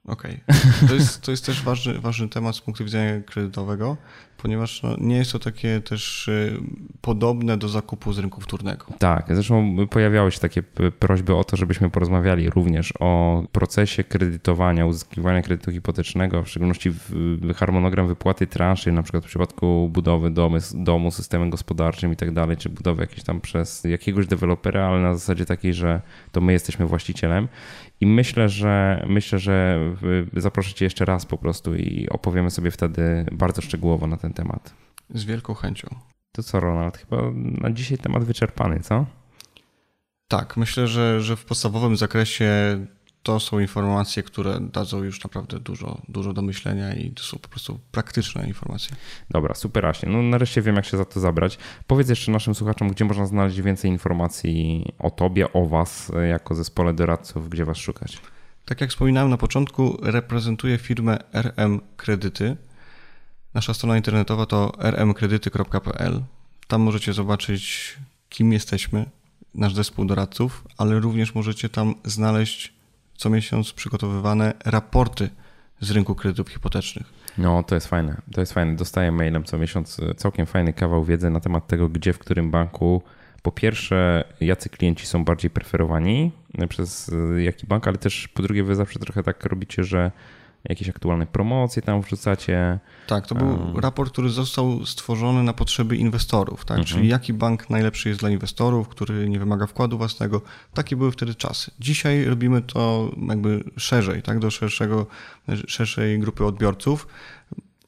Okej. Okay. To, jest, to jest też ważny, ważny temat z punktu widzenia kredytowego, ponieważ no, nie jest to takie też y, podobne do zakupu z rynku wtórnego. Tak, zresztą pojawiały się takie prośby o to, żebyśmy porozmawiali również o procesie kredytowania, uzyskiwania kredytu hipotecznego, w szczególności harmonogram wypłaty transzy, na przykład w przypadku budowy domy, domu, systemem gospodarczym i tak dalej, czy budowy jakiejś tam przez jakiegoś dewelopera, ale na zasadzie takiej, że to my jesteśmy właścicielem i myślę, że myślę, że zaproszę cię jeszcze raz po prostu i opowiemy sobie wtedy bardzo szczegółowo na ten temat. Z wielką chęcią. To co, Ronald? Chyba na dzisiaj temat wyczerpany, co? Tak, myślę, że, że w podstawowym zakresie to są informacje, które dadzą już naprawdę dużo, dużo do myślenia i to są po prostu praktyczne informacje. Dobra, super Aśnie. No nareszcie wiem, jak się za to zabrać. Powiedz jeszcze naszym słuchaczom, gdzie można znaleźć więcej informacji o tobie, o was jako zespole doradców, gdzie was szukać. Tak jak wspominałem na początku, reprezentuję firmę RM Kredyty. Nasza strona internetowa to rmkredyty.pl. Tam możecie zobaczyć, kim jesteśmy, nasz zespół doradców, ale również możecie tam znaleźć co miesiąc przygotowywane raporty z rynku kredytów hipotecznych. No, to jest fajne. To jest fajne. Dostaję mailem co miesiąc całkiem fajny kawał wiedzy na temat tego, gdzie, w którym banku. Po pierwsze, jacy klienci są bardziej preferowani przez jaki bank, ale też po drugie, wy zawsze trochę tak robicie, że jakieś aktualne promocje tam wrzucacie. Tak, to był raport, który został stworzony na potrzeby inwestorów, tak? Mhm. czyli jaki bank najlepszy jest dla inwestorów, który nie wymaga wkładu własnego. Takie były wtedy czasy. Dzisiaj robimy to jakby szerzej, tak? do szerszego, szerszej grupy odbiorców.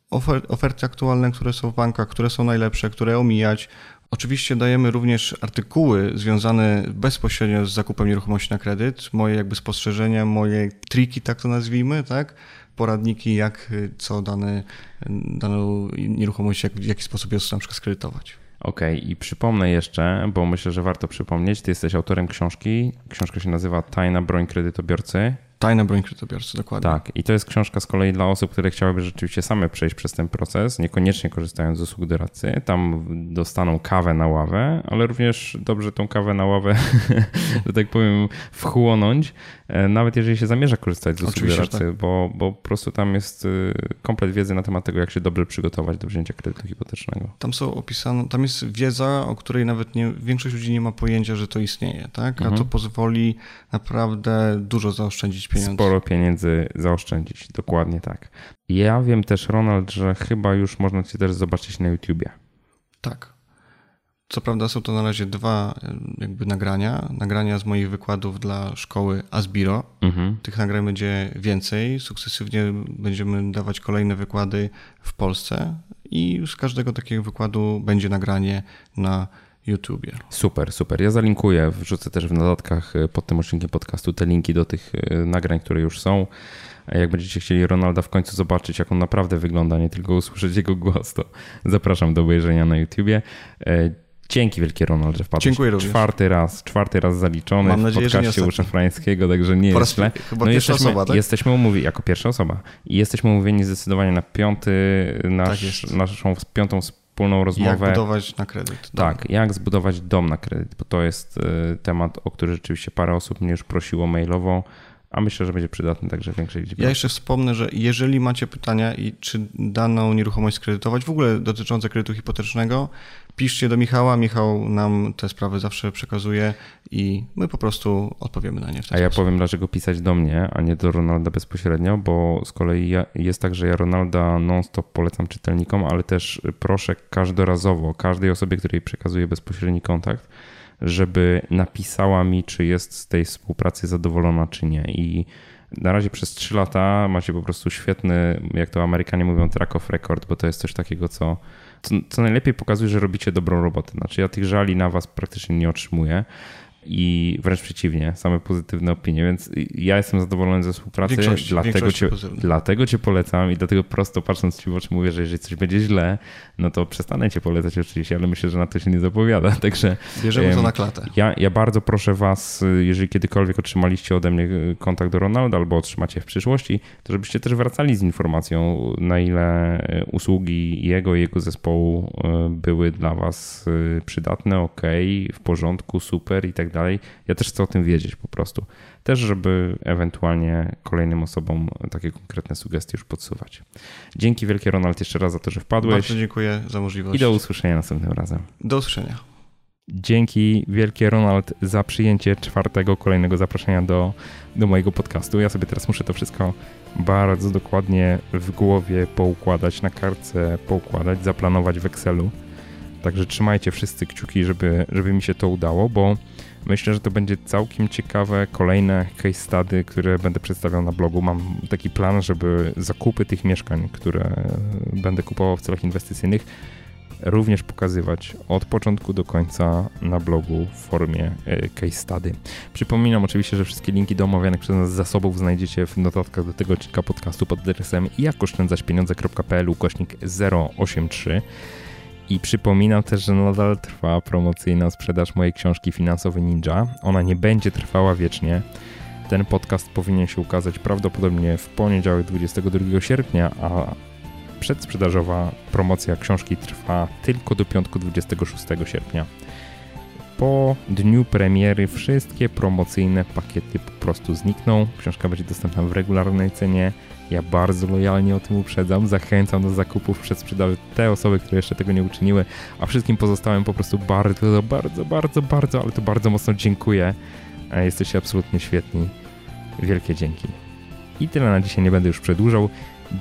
Ofer oferty aktualne, które są w bankach, które są najlepsze, które omijać. Oczywiście dajemy również artykuły związane bezpośrednio z zakupem nieruchomości na kredyt, moje jakby spostrzeżenia, moje triki, tak to nazwijmy, tak? poradniki, jak co dane, daną nieruchomość, jak, w jaki sposób ją na przykład skredytować. Okej, okay. i przypomnę jeszcze, bo myślę, że warto przypomnieć, ty jesteś autorem książki. Książka się nazywa Tajna broń kredytobiorcy. Tajna broń kredytobiorcy, dokładnie. Tak, i to jest książka z kolei dla osób, które chciałyby rzeczywiście same przejść przez ten proces, niekoniecznie korzystając z usług doradcy. Tam dostaną kawę na ławę, ale również dobrze tą kawę na ławę, *laughs* że tak powiem, wchłonąć, nawet jeżeli się zamierza korzystać z usług doradcy, tak. bo, bo po prostu tam jest y, komplet wiedzy na temat tego, jak się dobrze przygotować do wzięcia kredytu hipotecznego. Tam są opisane, tam jest wiedza, o której nawet nie, większość ludzi nie ma pojęcia, że to istnieje, tak? A mhm. to pozwoli naprawdę dużo zaoszczędzić pieniędzy. Sporo pieniędzy zaoszczędzić, dokładnie tak. Ja wiem też, Ronald, że chyba już można cię też zobaczyć na YouTubie. Tak. Co prawda są to na razie dwa jakby nagrania. Nagrania z moich wykładów dla szkoły Asbiro. Mhm. Tych nagrań będzie więcej. Sukcesywnie będziemy dawać kolejne wykłady w Polsce i z każdego takiego wykładu będzie nagranie na YouTubie. Super, super. Ja zalinkuję, wrzucę też w notatkach e, pod tym odcinkiem podcastu te linki do tych e, nagrań, które już są. Jak będziecie chcieli Ronalda w końcu zobaczyć, jak on naprawdę wygląda, nie tylko usłyszeć jego głos, to zapraszam do obejrzenia na YouTubie. Dzięki wielkie Ronald, że wpadłeś. Dziękuję również. Czwarty raz, czwarty raz zaliczony Mam nadzieję, w podcaście Łusza Frańskiego, także nie jest źle. No jesteśmy, osoba, tak? jesteśmy umówieni, jako pierwsza osoba. I jesteśmy umówieni zdecydowanie na piąty, nasz, tak naszą piątą wspólną rozmowę. Jak budować na kredyt. Dom. Tak, jak zbudować dom na kredyt, bo to jest y, temat, o który rzeczywiście parę osób mnie już prosiło mailowo a myślę, że będzie przydatny także większej liczbie. Ja jeszcze wspomnę, że jeżeli macie pytania i czy daną nieruchomość skredytować, w ogóle dotyczące kredytu hipotecznego, piszcie do Michała. Michał nam te sprawy zawsze przekazuje i my po prostu odpowiemy na nie. a ja powiem, dlaczego pisać do mnie, a nie do Ronalda bezpośrednio, bo z kolei ja, jest tak, że ja Ronalda non-stop polecam czytelnikom, ale też proszę każdorazowo, każdej osobie, której przekazuję bezpośredni kontakt, żeby napisała mi, czy jest z tej współpracy zadowolona, czy nie. I na razie przez 3 lata macie po prostu świetny, jak to Amerykanie mówią, track of record, bo to jest coś takiego, co, co, co najlepiej pokazuje, że robicie dobrą robotę. Znaczy ja tych żali na was praktycznie nie otrzymuję i wręcz przeciwnie, same pozytywne opinie, więc ja jestem zadowolony ze współpracy, większość, dlatego, cię, dlatego cię polecam i dlatego prosto patrząc ci w oczy mówię, że jeżeli coś będzie źle, no to przestanę cię polecać oczywiście, ale myślę, że na to się nie zapowiada, *laughs* także... Bierzemy to na klatę. Ja, ja bardzo proszę was, jeżeli kiedykolwiek otrzymaliście ode mnie kontakt do Ronalda albo otrzymacie w przyszłości, to żebyście też wracali z informacją, na ile usługi jego i jego zespołu e, były dla was e, przydatne, ok, w porządku, super i tak tak dalej. Ja też chcę o tym wiedzieć po prostu. Też, żeby ewentualnie kolejnym osobom takie konkretne sugestie już podsuwać. Dzięki wielkie Ronald jeszcze raz za to, że wpadłeś. Bardzo dziękuję za możliwość. I do usłyszenia następnym razem. Do usłyszenia. Dzięki wielkie Ronald za przyjęcie czwartego kolejnego zaproszenia do, do mojego podcastu. Ja sobie teraz muszę to wszystko bardzo dokładnie w głowie poukładać, na kartce poukładać, zaplanować w Excelu. Także trzymajcie wszyscy kciuki, żeby, żeby mi się to udało, bo Myślę, że to będzie całkiem ciekawe kolejne case study, które będę przedstawiał na blogu. Mam taki plan, żeby zakupy tych mieszkań, które będę kupował w celach inwestycyjnych, również pokazywać od początku do końca na blogu w formie e, case study. Przypominam oczywiście, że wszystkie linki do omawianych przez nas zasobów znajdziecie w notatkach do tego odcinka podcastu pod adresem jakoszczędzaćpieniądze.pl ukośnik 083. I przypominam też, że nadal trwa promocyjna sprzedaż mojej książki Finansowy Ninja. Ona nie będzie trwała wiecznie. Ten podcast powinien się ukazać prawdopodobnie w poniedziałek 22 sierpnia, a przedsprzedażowa promocja książki trwa tylko do piątku 26 sierpnia. Po dniu premiery wszystkie promocyjne pakiety po prostu znikną. Książka będzie dostępna w regularnej cenie ja bardzo lojalnie o tym uprzedzam, zachęcam do zakupów przed sprzedaży te osoby, które jeszcze tego nie uczyniły, a wszystkim pozostałym po prostu bardzo, bardzo, bardzo, bardzo, ale to bardzo mocno dziękuję. E, jesteście absolutnie świetni. Wielkie dzięki. I tyle na dzisiaj, nie będę już przedłużał.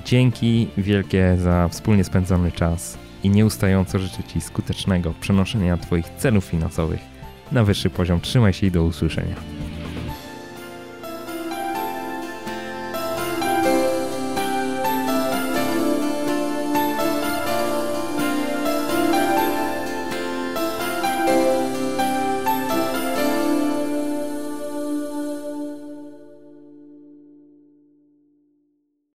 Dzięki wielkie za wspólnie spędzony czas i nieustająco życzę Ci skutecznego przenoszenia Twoich celów finansowych na wyższy poziom. Trzymaj się i do usłyszenia.